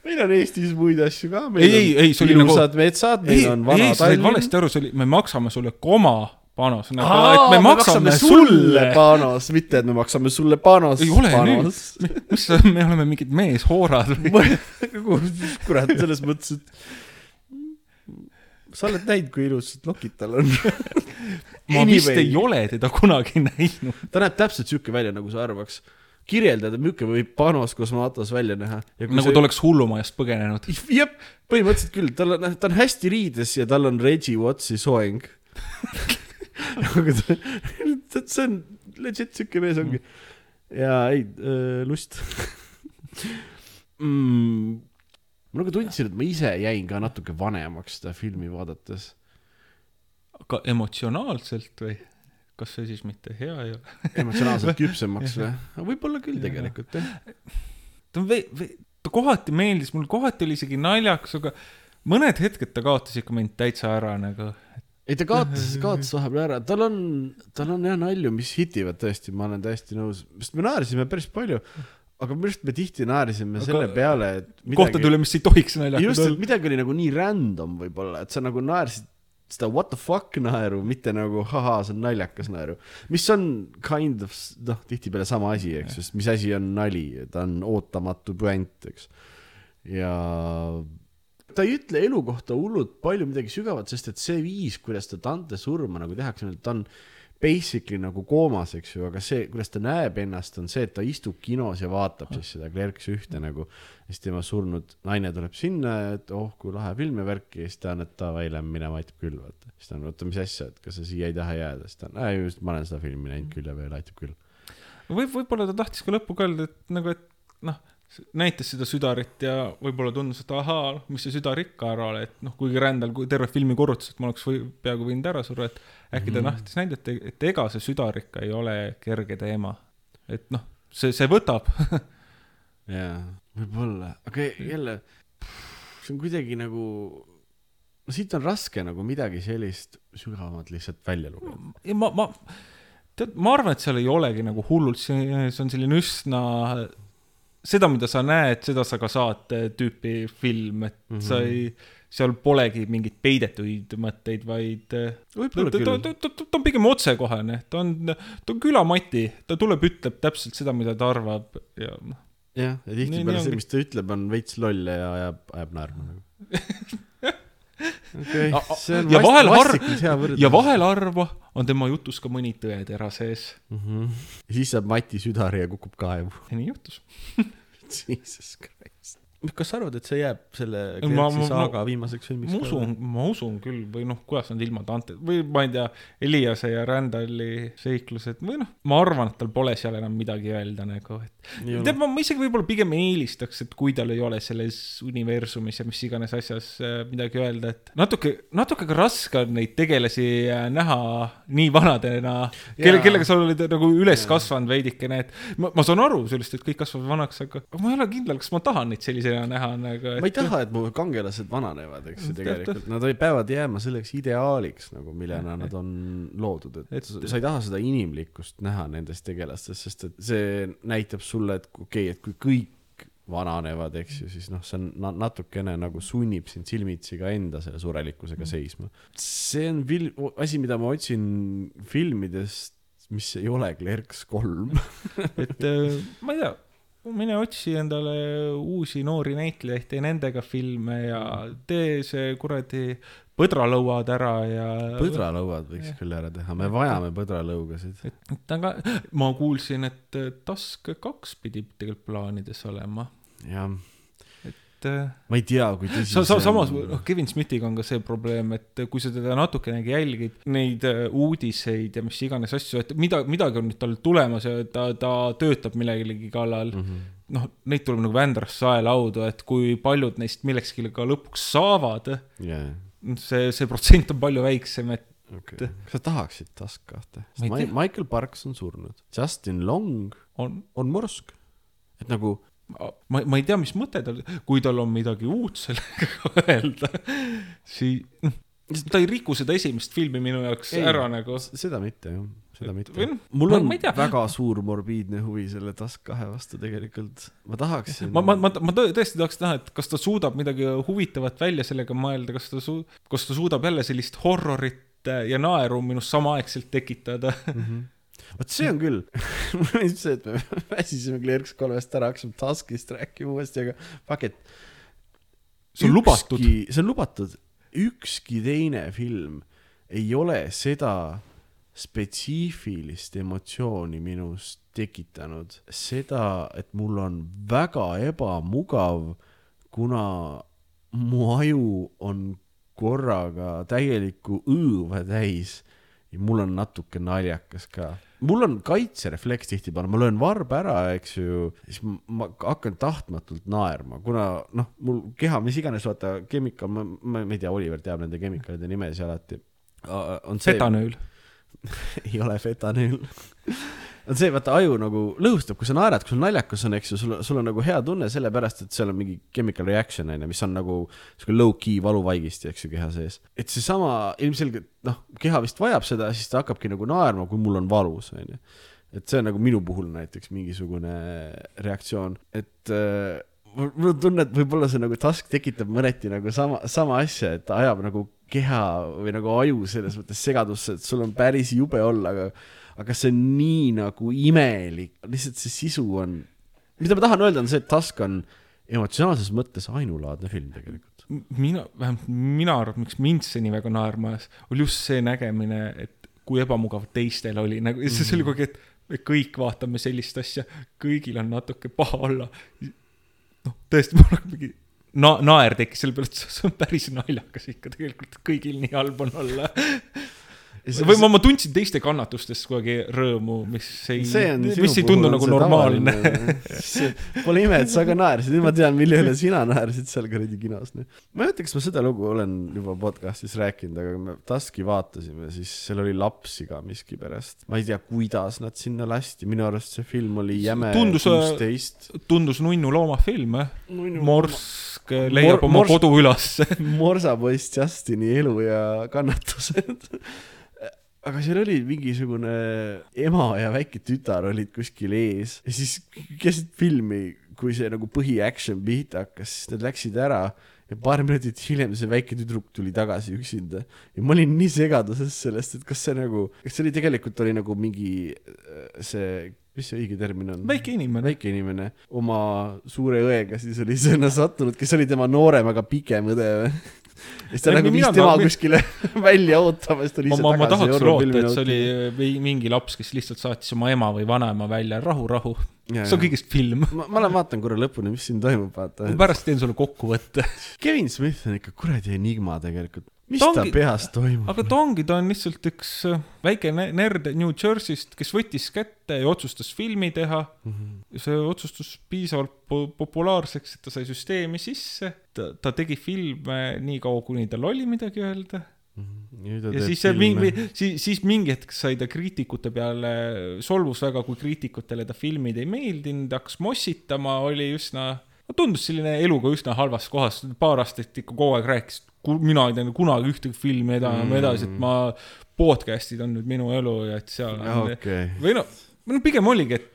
S1: meil on Eestis muid asju ka.
S3: Ei, ei, ei, see oli nagu-
S1: ilusad metsad, meil
S3: ei,
S1: on vana
S3: sa
S1: Tallinn.
S3: valesti aru, see oli, me maksame sulle koma panos, nagu, et me maksame sulle.
S1: panos, mitte et me maksame sulle panos.
S3: ei ole nii, mis sa, me oleme mingid meeshoorad või?
S1: kurat, selles mõttes, et sa oled näinud, kui ilusad lokid tal on.
S3: ma vist ei ole teda kunagi näinud.
S1: ta näeb täpselt siuke välja, nagu sa arvaks. kirjeldada, milline võib panos kosmootos välja näha.
S3: nagu ta oleks hullumajast põgenenud.
S1: jah, põhimõtteliselt küll, tal on, ta on hästi riides ja tal on Reggie Wattsi soeng. [laughs] aga ta, see on legit siuke mees ongi. ja ei äh,, lust mm,. ma nagu tundsin, et ma ise jäin ka natuke vanemaks seda filmi vaadates.
S3: aga emotsionaalselt või? kas see siis mitte hea ei ole?
S1: emotsionaalselt [laughs] küpsemaks või? võib-olla küll tegelikult jah.
S3: ta on vei-, vei-, ta kohati meeldis, mul kohati oli isegi naljakas, aga mõned hetked ta kaotas ikka mind täitsa ära nagu.
S1: Ei ta kaotas, [laughs] kaotas vahepeal ära, tal on, tal on jah nalju, mis hitivad tõesti, ma olen täiesti nõus, sest me naersime päris palju. aga minu arust me tihti naersime
S3: Aga
S1: selle peale, et
S3: kohtade üle, mis ei tohiks
S1: just,
S3: naljakad
S1: et
S3: olla.
S1: midagi oli nagu nii random võib-olla, et sa nagu naersid seda what the fuck naeru, mitte nagu haha, see on naljakas naeru. mis on kind of, noh, tihtipeale sama asi, eks ju, sest mis asi on nali, ta on ootamatu puänt, eks. ja ta ei ütle elu kohta hullult palju midagi sügavat, sest et see viis, kuidas ta Dante surma nagu tehakse, ta on basically nagu koomas, eks ju, aga see, kuidas ta näeb ennast, on see, et ta istub kinos ja vaatab siis seda Clerks ühte nagu. siis tema surnud naine tuleb sinna, et oh kui lahe film ja värki ja siis ta on, et davai, lähme minema, aitab küll, vaata. siis ta on, oota, mis asja, et kas sa siia ei taha jääda, siis ta on, just ma olen seda filmi näinud küll ja veel aitab küll.
S3: võib, võib-olla ta tahtis ka lõppu ka öelda, et nagu, et noh, näitas seda südarit ja võib-olla tundus, et ahaa, mis see südar ikka ära ole, et noh, kuigi rändal kui terve filmi korrutas, et ma oleks või, peaaegu võinud ära surra, et äkki ta
S1: Mhm.
S3: tahtis näidata, et ega see südar ikka ei ole kerge teema. et noh, see, see võtab. [laughs]
S1: jaa, võib-olla, aga jälle, see on kuidagi nagu, no siit on raske nagu midagi sellist sügavamat lihtsalt välja lugeda.
S3: ja ma, ma, tead, ma arvan, et seal ei olegi nagu hullult, see, see on selline üsna seda, mida sa näed, seda sa ka saad eh, tüüpi film, et mm -hmm. sa ei, seal polegi mingeid peidetuid mõtteid, vaid eh, ta, ta, ta, ta, on pigem otsekohene, ta on, ta on külamati, ta tuleb, ütleb täpselt seda, mida ta arvab ja noh,
S1: jah, ja tihtipeale see, mis ta ütleb, on veits loll ja ajab, ajab naerma nagu. [laughs] on
S3: ja vahel har-
S1: vastikult hea võrdlus.
S3: ja vahel harva on tema jutus ka mõni tõetera sees.
S1: mm. -hmm. ja siis saab Mati südari ja kukub kaevu.
S3: ja nii juhtus. [laughs]
S1: Jesus Christ. kas sa arvad, et see jääb selle
S3: Ma-
S1: Clerksi
S3: ma-
S1: saaga viimaseks filmiks
S3: ma usun, ma usun küll või noh, kuidas nad ilma Dante või ma ei tea, Eliase ja Randalli seiklused või noh, ma arvan, et tal pole seal enam midagi öelda nagu, et tead, ma, isegi võib-olla pigem eelistaks, et kui tal ei ole selles universumis ja mis iganes asjas äh, midagi öelda, et natuke, natuke ka raske on neid tegelasi äh, näha nii vanadena, kelle, kellega sa oled nagu üles kasvanud veidikene, et ma, ma saan aru sellest, et kõik kasvavad vanaks, aga ma ei ole kindel, kas ma tahan neid sellisena näha nagu, et
S1: ma ei taha, et mu kangelased vananevad, eks ju, tegelikult. Nad peavad jääma selleks ideaaliks nagu, millena nad on loodud, Et- sa ei taha seda inimlikkust näha nendes tegelastes, sest et see näitab sulle, et okei okay,, et kui kõik vananevad, eks ju, siis noh, see on na- natukene nagu sunnib sind silmitsi ka enda selle surelikkusega seisma. see on fil-, asi, mida ma otsin filmidest, mis ei ole Clerks kolm. [laughs]
S3: et äh, ma ei tea, mine otsi endale uusi noori näitlejaid, tee nendega filme ja tee see kuradi põdralõuad ära ja.
S1: põdralõuad võiks küll ära teha, me vajame põdralõugasid.
S3: et aga ma kuulsin, et Task kaks pidi tegelikult plaanides olema,
S1: jah,
S3: et äh,
S1: ma ei tea, kui tõsi
S3: sa, sa samas, noh, Kevin Smithiga on ka see probleem, et kui sa teda natukenegi jälgid, neid äh, uudiseid ja mis iganes asju, et mida, midagi on nüüd tal tulemas ja ta, ta töötab millelegi kallal mm. -hmm. noh, neid tuleb nagu Vändrast saelaudu, et kui paljud neist millekski ka lõpuks saavad,
S1: jaa,
S3: see, see protsent on palju väiksem, et
S1: okei. kas sa tahaksid Task kahte? Michael Parks on surnud, Justin Long
S3: on,
S1: on morsk. et nagu
S3: ma, ma ei tea, mis mõte tal, kui tal on midagi uut sellega [laughs] öelda, siis noh, ta ei riku seda esimest filmi minu jaoks
S1: Ei.
S3: ära nagu.
S1: seda mitte jah. seda mitte
S3: noh,
S1: mul
S3: ma-
S1: on
S3: ma tea.
S1: väga suur morbiidne huvi selle Task kahe vastu tegelikult ma tahaksin
S3: ma, ma, ma, ma tõ- tõesti tahaks näha, et kas ta suudab midagi huvitavat välja sellega mõelda, kas ta su-, kas ta suudab jälle sellist horrorit ja naeru minus samaaegselt tekitada.
S1: Vot see on küll [laughs] mul on see, et me [laughs] väsisime Clerks kolmest ära, hakkasime Taskist rääkima uuesti, aga fuck it.
S3: see on lubatud.
S1: see on lubatud, ükski teine film ei ole seda spetsiifilist emotsiooni minus tekitanud, seda, et mul on väga ebamugav, kuna mu aju on korraga täielikku õõva täis ja mul on natuke naljakas ka. Mul on kaitserefleks tihtipeale, ma löön varba ära, eks ju, siis ma- hakkan tahtmatult naerma, kuna noh, mul keha, mis iganes, vaata, chemical, ma, ma, ma ei tea, Oliver teab nende chemical'ide nimesid alati. on see,
S3: fetanööl. [laughs]
S1: ei ole fetanüül. On see, vaata aju nagu lõhustab, kui sa naerad, kui sul naljakas on, eks ju, sul, sul on nagu hea tunne sellepärast, et seal on mingi chemical reaction on ju, mis on nagu sihuke low-key valuvaigisti, eks ju, keha sees. et seesama ilmselgelt noh, keha vist vajab seda, siis ta hakkabki nagu naerma, kui mul on valus, on ju. et see on nagu minu puhul näiteks mingisugune reaktsioon, et äh, mul on tunne, et võib-olla see nagu task tekitab mõneti nagu sama, sama asja, et ajab nagu keha või nagu aju selles mõttes segadusse, et sul on päris jube olla, aga aga see on nii nagu imelik, lihtsalt see sisu on, mida ma tahan öelda, on see, et Task on emotsionaalses mõttes ainulaadne film tegelikult.
S3: mina, vähemalt mina arvan, miks mind see nii väga naerma ajas, oli just see nägemine, et kui ebamugav teistel oli, nagu see see oli kogu aeg, et me kõik vaatame sellist asja, kõigil on natuke paha olla. noh, tõesti, [laughs] mul on mingi na-, naer tekkis selle peale, et see on päris naljakas ikka tegelikult, kõigil nii halb on olla. [laughs] või ma, ma tundsin teiste kannatustest kuidagi rõõmu, mis ei, mis ei tundu nagu normaalne. [laughs]
S1: Pole ime, et sa ka naersid, nüüd ma tean, mille üle sina naersid seal kuradi kinos. ma ei mäleta, kas ma seda lugu olen juba podcast'is rääkinud, aga kui me Taski vaatasime, siis seal oli lapsi ka miskipärast. ma ei tea, kuidas nad sinna lasti, minu arust see film oli jäme
S3: Tundus, äh,
S1: kuusteist.
S3: tundus nunnu loomafilm, jah. Morsk leiab
S1: Mor-
S3: oma
S1: Morsk-
S3: kodu ülesse. [laughs]
S1: morsapoiss Justini elu ja kannatused. [laughs] aga seal oli mingisugune ema ja väike tütar olid kuskil ees ja siis keset filmi, kui see nagu põhi action pihta hakkas, siis nad läksid ära ja paar minutit hiljem see väike tüdruk tuli tagasi üksinda ja ma olin nii segaduses sellest, et kas see nagu, kas see oli tegelikult oli nagu mingi äh, see, mis see õige termin on?
S3: väike inimene.
S1: väike inimene oma suure õega siis oli sinna sattunud, kes oli tema noorem, aga pikem õde või? Ja siis ta nagu viis tema
S3: ka-
S1: kuskile [laughs] välja ootama, siis ta oli
S3: ma,
S1: ise
S3: ma, ma
S1: tagasi
S3: tahaks loota, et see oli mingi laps, kes lihtsalt saatis oma ema või vanaema välja, rahu, rahu. See on kõigest film.
S1: ma, ma lähen vaatan korra lõpuni, mis siin toimub, vaata
S3: ma. pärast teen sulle kokkuvõtte. [laughs]
S1: Kevin Smith on ikka kuradi enigma tegelikult. mis
S3: Ta ongi-
S1: ta peas toimub?
S3: aga ta ongi, ta on lihtsalt üks äh, väike ne- nerd New Jersey'st, kes võttis kätte ja otsustas filmi teha. see otsustus piisavalt po populaarseks, et ta sai süsteemi sisse. ta, ta tegi filme nii kaua, kuni tal oli midagi öelda. Ja siis see mingi, siis, siis mingi hetk sai ta kriitikute peale, solvus väga, kui kriitikutele ta filmid ei meeldinud, hakkas mossitama, oli üsna, tundus selline eluga üsna halvas kohas, paar aastat ikka kogu aeg rääkis, mina ei teinud kunagi ühtegi filmi enam mm. edasi, et ma, podcast'id on nüüd minu elu ja et seal on
S1: okei,
S3: või või noh, pigem oligi, et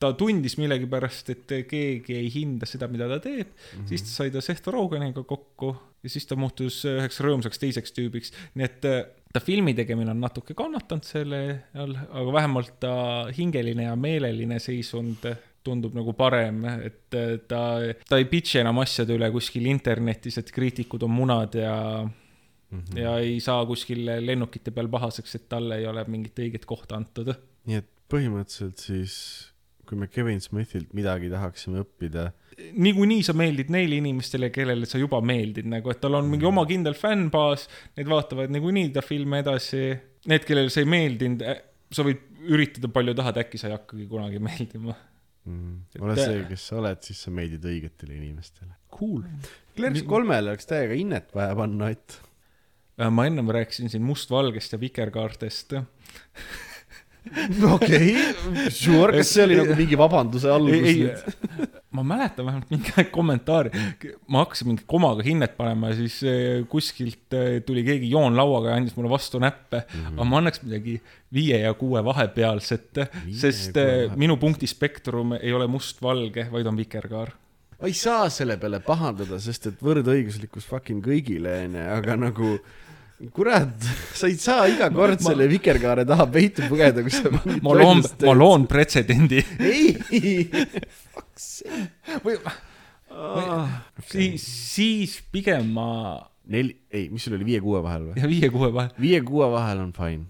S3: ta tundis millegipärast, et keegi ei hinda seda, mida ta teeb mm, -hmm. siis ta sai ta Seth Rogeniga kokku ja siis ta muutus üheks rõõmsaks teiseks tüübiks, nii et äh, ta filmi tegemine on natuke kannatanud selle all, aga vähemalt ta hingeline ja meeleline seisund tundub nagu parem, et äh, ta, ta ei pitch'i enam asjade üle kuskil internetis, et kriitikud on munad ja mm, -hmm. ja ei saa kuskil lennukite peal pahaseks, et talle ei ole mingit õiget kohta antud
S1: nii et põhimõtteliselt siis, kui me Kevin Smithilt midagi tahaksime õppida,
S3: niikuinii sa meeldid neile inimestele, kellele sa juba meeldid, nagu et tal on mingi oma kindel fännbaas, need vaatavad niikuinii ta filme edasi. Need, kellele sa ei meeldinud, sa võid üritada palju tahad, äkki sa ei hakkagi kunagi [laughs] meeldima.
S1: mm, ole see, kes sa oled, siis sa meeldid õigetele inimestele.
S3: Cool.
S1: Clerks kolmele oleks täiega innet vaja panna, et
S3: Äh, ma ennem rääkisin siin mustvalgest ja vikerkaartest. [laughs]
S1: okei okay,, sure, kas see oli nagu mingi vabanduse algus
S3: ma mäletan vähemalt mingi kommentaari, ma hakkasin mingi komaga hinnet panema ja siis eh, kuskilt eh, tuli keegi joonlauaga ja andis mulle vastu näppe mm. -hmm. aga ma annaks midagi viie ja kuue vahepealset, sest eh,
S1: vahepeal.
S3: minu punktispektrum ei ole mustvalge, vaid on vikerkaar.
S1: ma ei saa selle peale pahandada, sest et võrdõiguslikkus fucking kõigile onju, aga nagu kurat, sa ei saa iga kord
S3: Ma-
S1: selle vikerkaare taha peitu pugeda, kui sa
S3: ma loon ma loon pretsedendi.
S1: ei,
S3: või siis, siis pigem ma,
S1: neli, ei, mis sul oli viie-kuue vahel või?
S3: ja viie-kuue vahel,
S1: viie-kuue vahel on fine.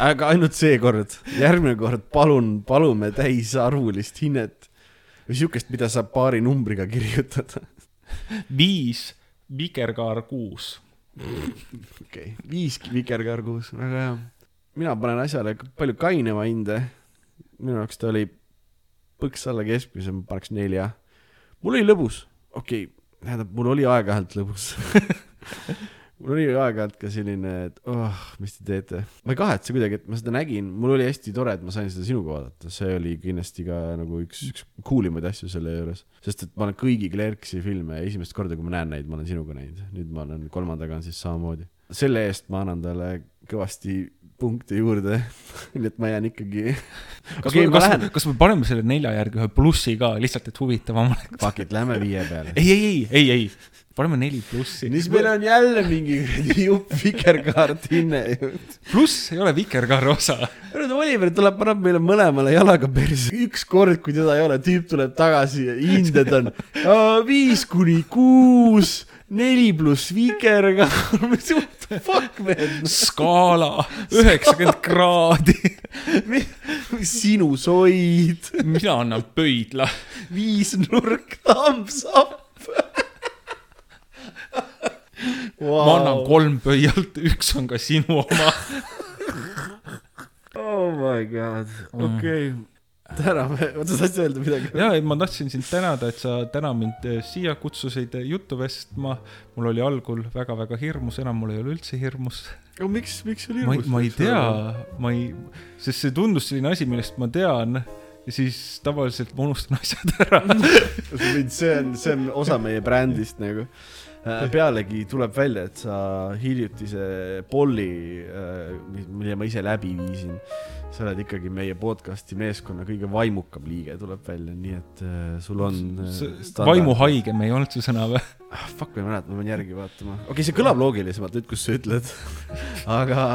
S1: aga ainult see kord, järgmine kord palun, palume täisarvulist hinnet või siukest, mida saab paari numbriga kirjutada.
S3: viis, vikerkaar kuus.
S1: Okei okay., viis vikerkaarkuus, väga hea. mina panen asjale palju kainema hinde. minu jaoks ta oli põks alla keskmise, ma paneks nelja. mul oli lõbus, okei okay., tähendab, mul oli aeg-ajalt lõbus [laughs] mul oli aeg-ajalt ka selline, et oh, mis te teete. ma ei kahetse kuidagi, et ma seda nägin, mul oli hästi tore, et ma sain seda sinuga vaadata, see oli kindlasti ka nagu üks, üks cool imaid asju selle juures. sest et ma olen kõigi Clerksi filme esimest korda, kui ma näen neid, ma olen sinuga näinud, nüüd ma olen kolmandaga on siis samamoodi. selle eest ma annan talle kõvasti punkte juurde, [laughs] nii et ma jään ikkagi. [laughs]
S3: kas okay,,
S1: ma
S3: kas, kas me paneme selle nelja järgi ühe plussi ka, lihtsalt et huvitavam oleks?
S1: Fuck it, lähme viie peale.
S3: ei, ei, ei, ei, ei, paneme neli plussi.
S1: siis meil on jälle mingi [laughs] jupp vikerkaart hinne ju.
S3: pluss ei ole vikerkaare osa.
S1: nüüd Oliver tuleb, paneb meile mõlemale jalaga perse. ükskord, kui teda ei ole, tüüp tuleb tagasi ja hinded on viis kuni kuus, neli pluss vikerkaar. [laughs] Fuck man,
S3: skaala üheksakümmend kraadi.
S1: sinusoid,
S3: mina annan pöidla.
S1: viisnurk, thumbs up wow.
S3: ma annan kolm pöialt, üks on ka sinu oma.
S1: oh my god, okei okay.. täname, oota sa tahtsid öelda midagi?
S3: ja, et ma tahtsin sind tänada, et sa täna mind eh, siia kutsusid juttu vestma. mul oli algul väga-väga hirmus, enam mul ei ole üldse hirmus.
S1: aga miks, miks sul hirmus?,
S3: ma ei tea, ma ei, sest see tundus selline asi, millest ma tean ja siis tavaliselt ma unustan asjad ära. [laughs]
S1: see on, see on osa meie brändist nagu. Pealegi tuleb välja, et sa hiljutise polli, mille ma ise läbi viisin, sa oled ikkagi meie podcast'i meeskonna kõige vaimukam liige, tuleb välja, nii et äh, sul on äh,
S3: vaimuhaigem ei olnud see sõna või?
S1: ah,. Fuck, ma ei mäleta, ma pean järgi vaatama. okei okay,, see kõlab loogilisemalt nüüd, kus sa ütled. [laughs] aga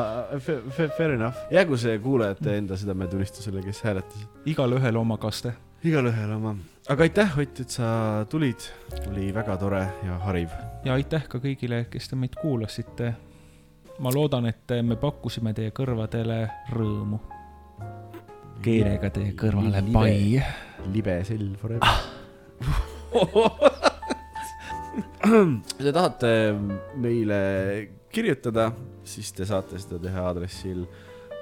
S1: fair enough, jäägu see kuulajate enda südametunnistusele, kes hääletasid.
S3: igalühel oma kaste.
S1: igalühel oma. Aga aitäh, Ott, et sa tulid, oli väga tore ja hariv.
S3: ja aitäh ka kõigile, kes te meid kuulasite. ma loodan, et me pakkusime teie kõrvadele rõõmu. keelega teie kõrvale pai.
S1: libe sell forever ah.. kui te tahate meile kirjutada, siis te saate seda teha aadressil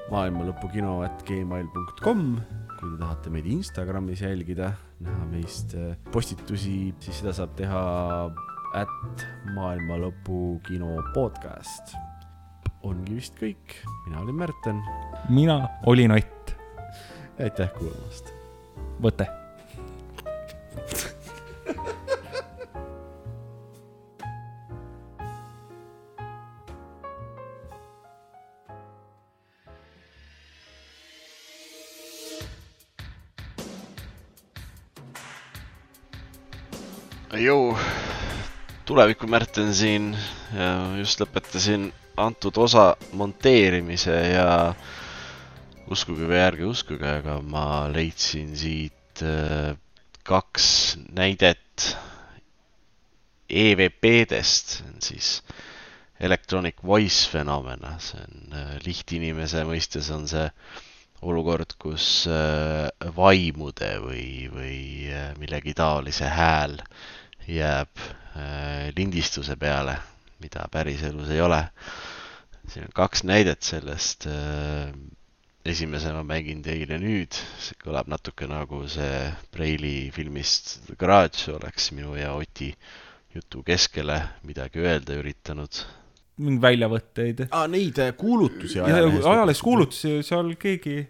S1: maailmalõpukino.gmail.com. kui te tahate meid Instagramis jälgida, näha meist äh, postitusi, siis seda saab teha at maailmalõpukino podcast. ongi vist kõik, mina olin Märten,
S3: mina olin Ott,
S1: aitäh kuulamast.
S3: võte.
S5: Tuleviku Märten siin just lõpetasin antud osa monteerimise ja uskuge või ärge uskuge, aga ma leidsin siit äh, kaks näidet EVP-dest, siis Electronic Voice Phenomena, see on äh, lihtinimese mõistes on see olukord, kus äh, vaimude või, või millegi taolise hääl jääb lindistuse peale, mida päriselus ei ole. siin on kaks näidet sellest äh, esimese ma mängin teile nüüd, see kõlab natuke nagu see Preili filmist The Garage oleks minu ja Oti jutu keskele midagi öelda üritanud.
S3: mingeid väljavõtteid.
S1: aa, neid äh, kuulutusi
S3: ajalehes. kuulutusi, seal keegi,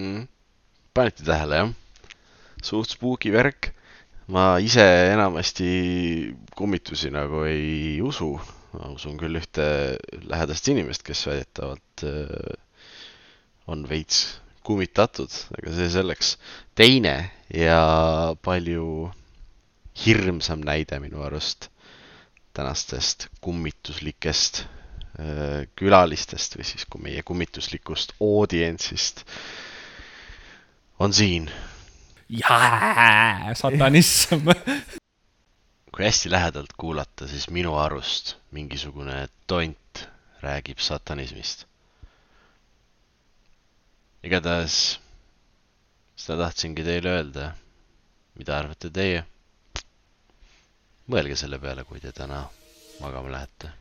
S5: mm.. panite tähele jah?
S1: suht spooky värk. Ma ise enamasti kummitusi nagu ei usu. ma usun küll ühte lähedast inimest, kes väidetavalt äh, on veits kummitatud, aga see selleks. teine ja palju hirmsam näide minu arust tänastest kummituslikest äh, külalistest või siis kui meie kummituslikust audientsist on siin.
S3: jaa, satanism.
S1: kui hästi lähedalt kuulata, siis minu arust mingisugune tont räägib satanismist. igatahes seda tahtsingi teile öelda. mida arvate teie? mõelge selle peale, kui te täna magama lähete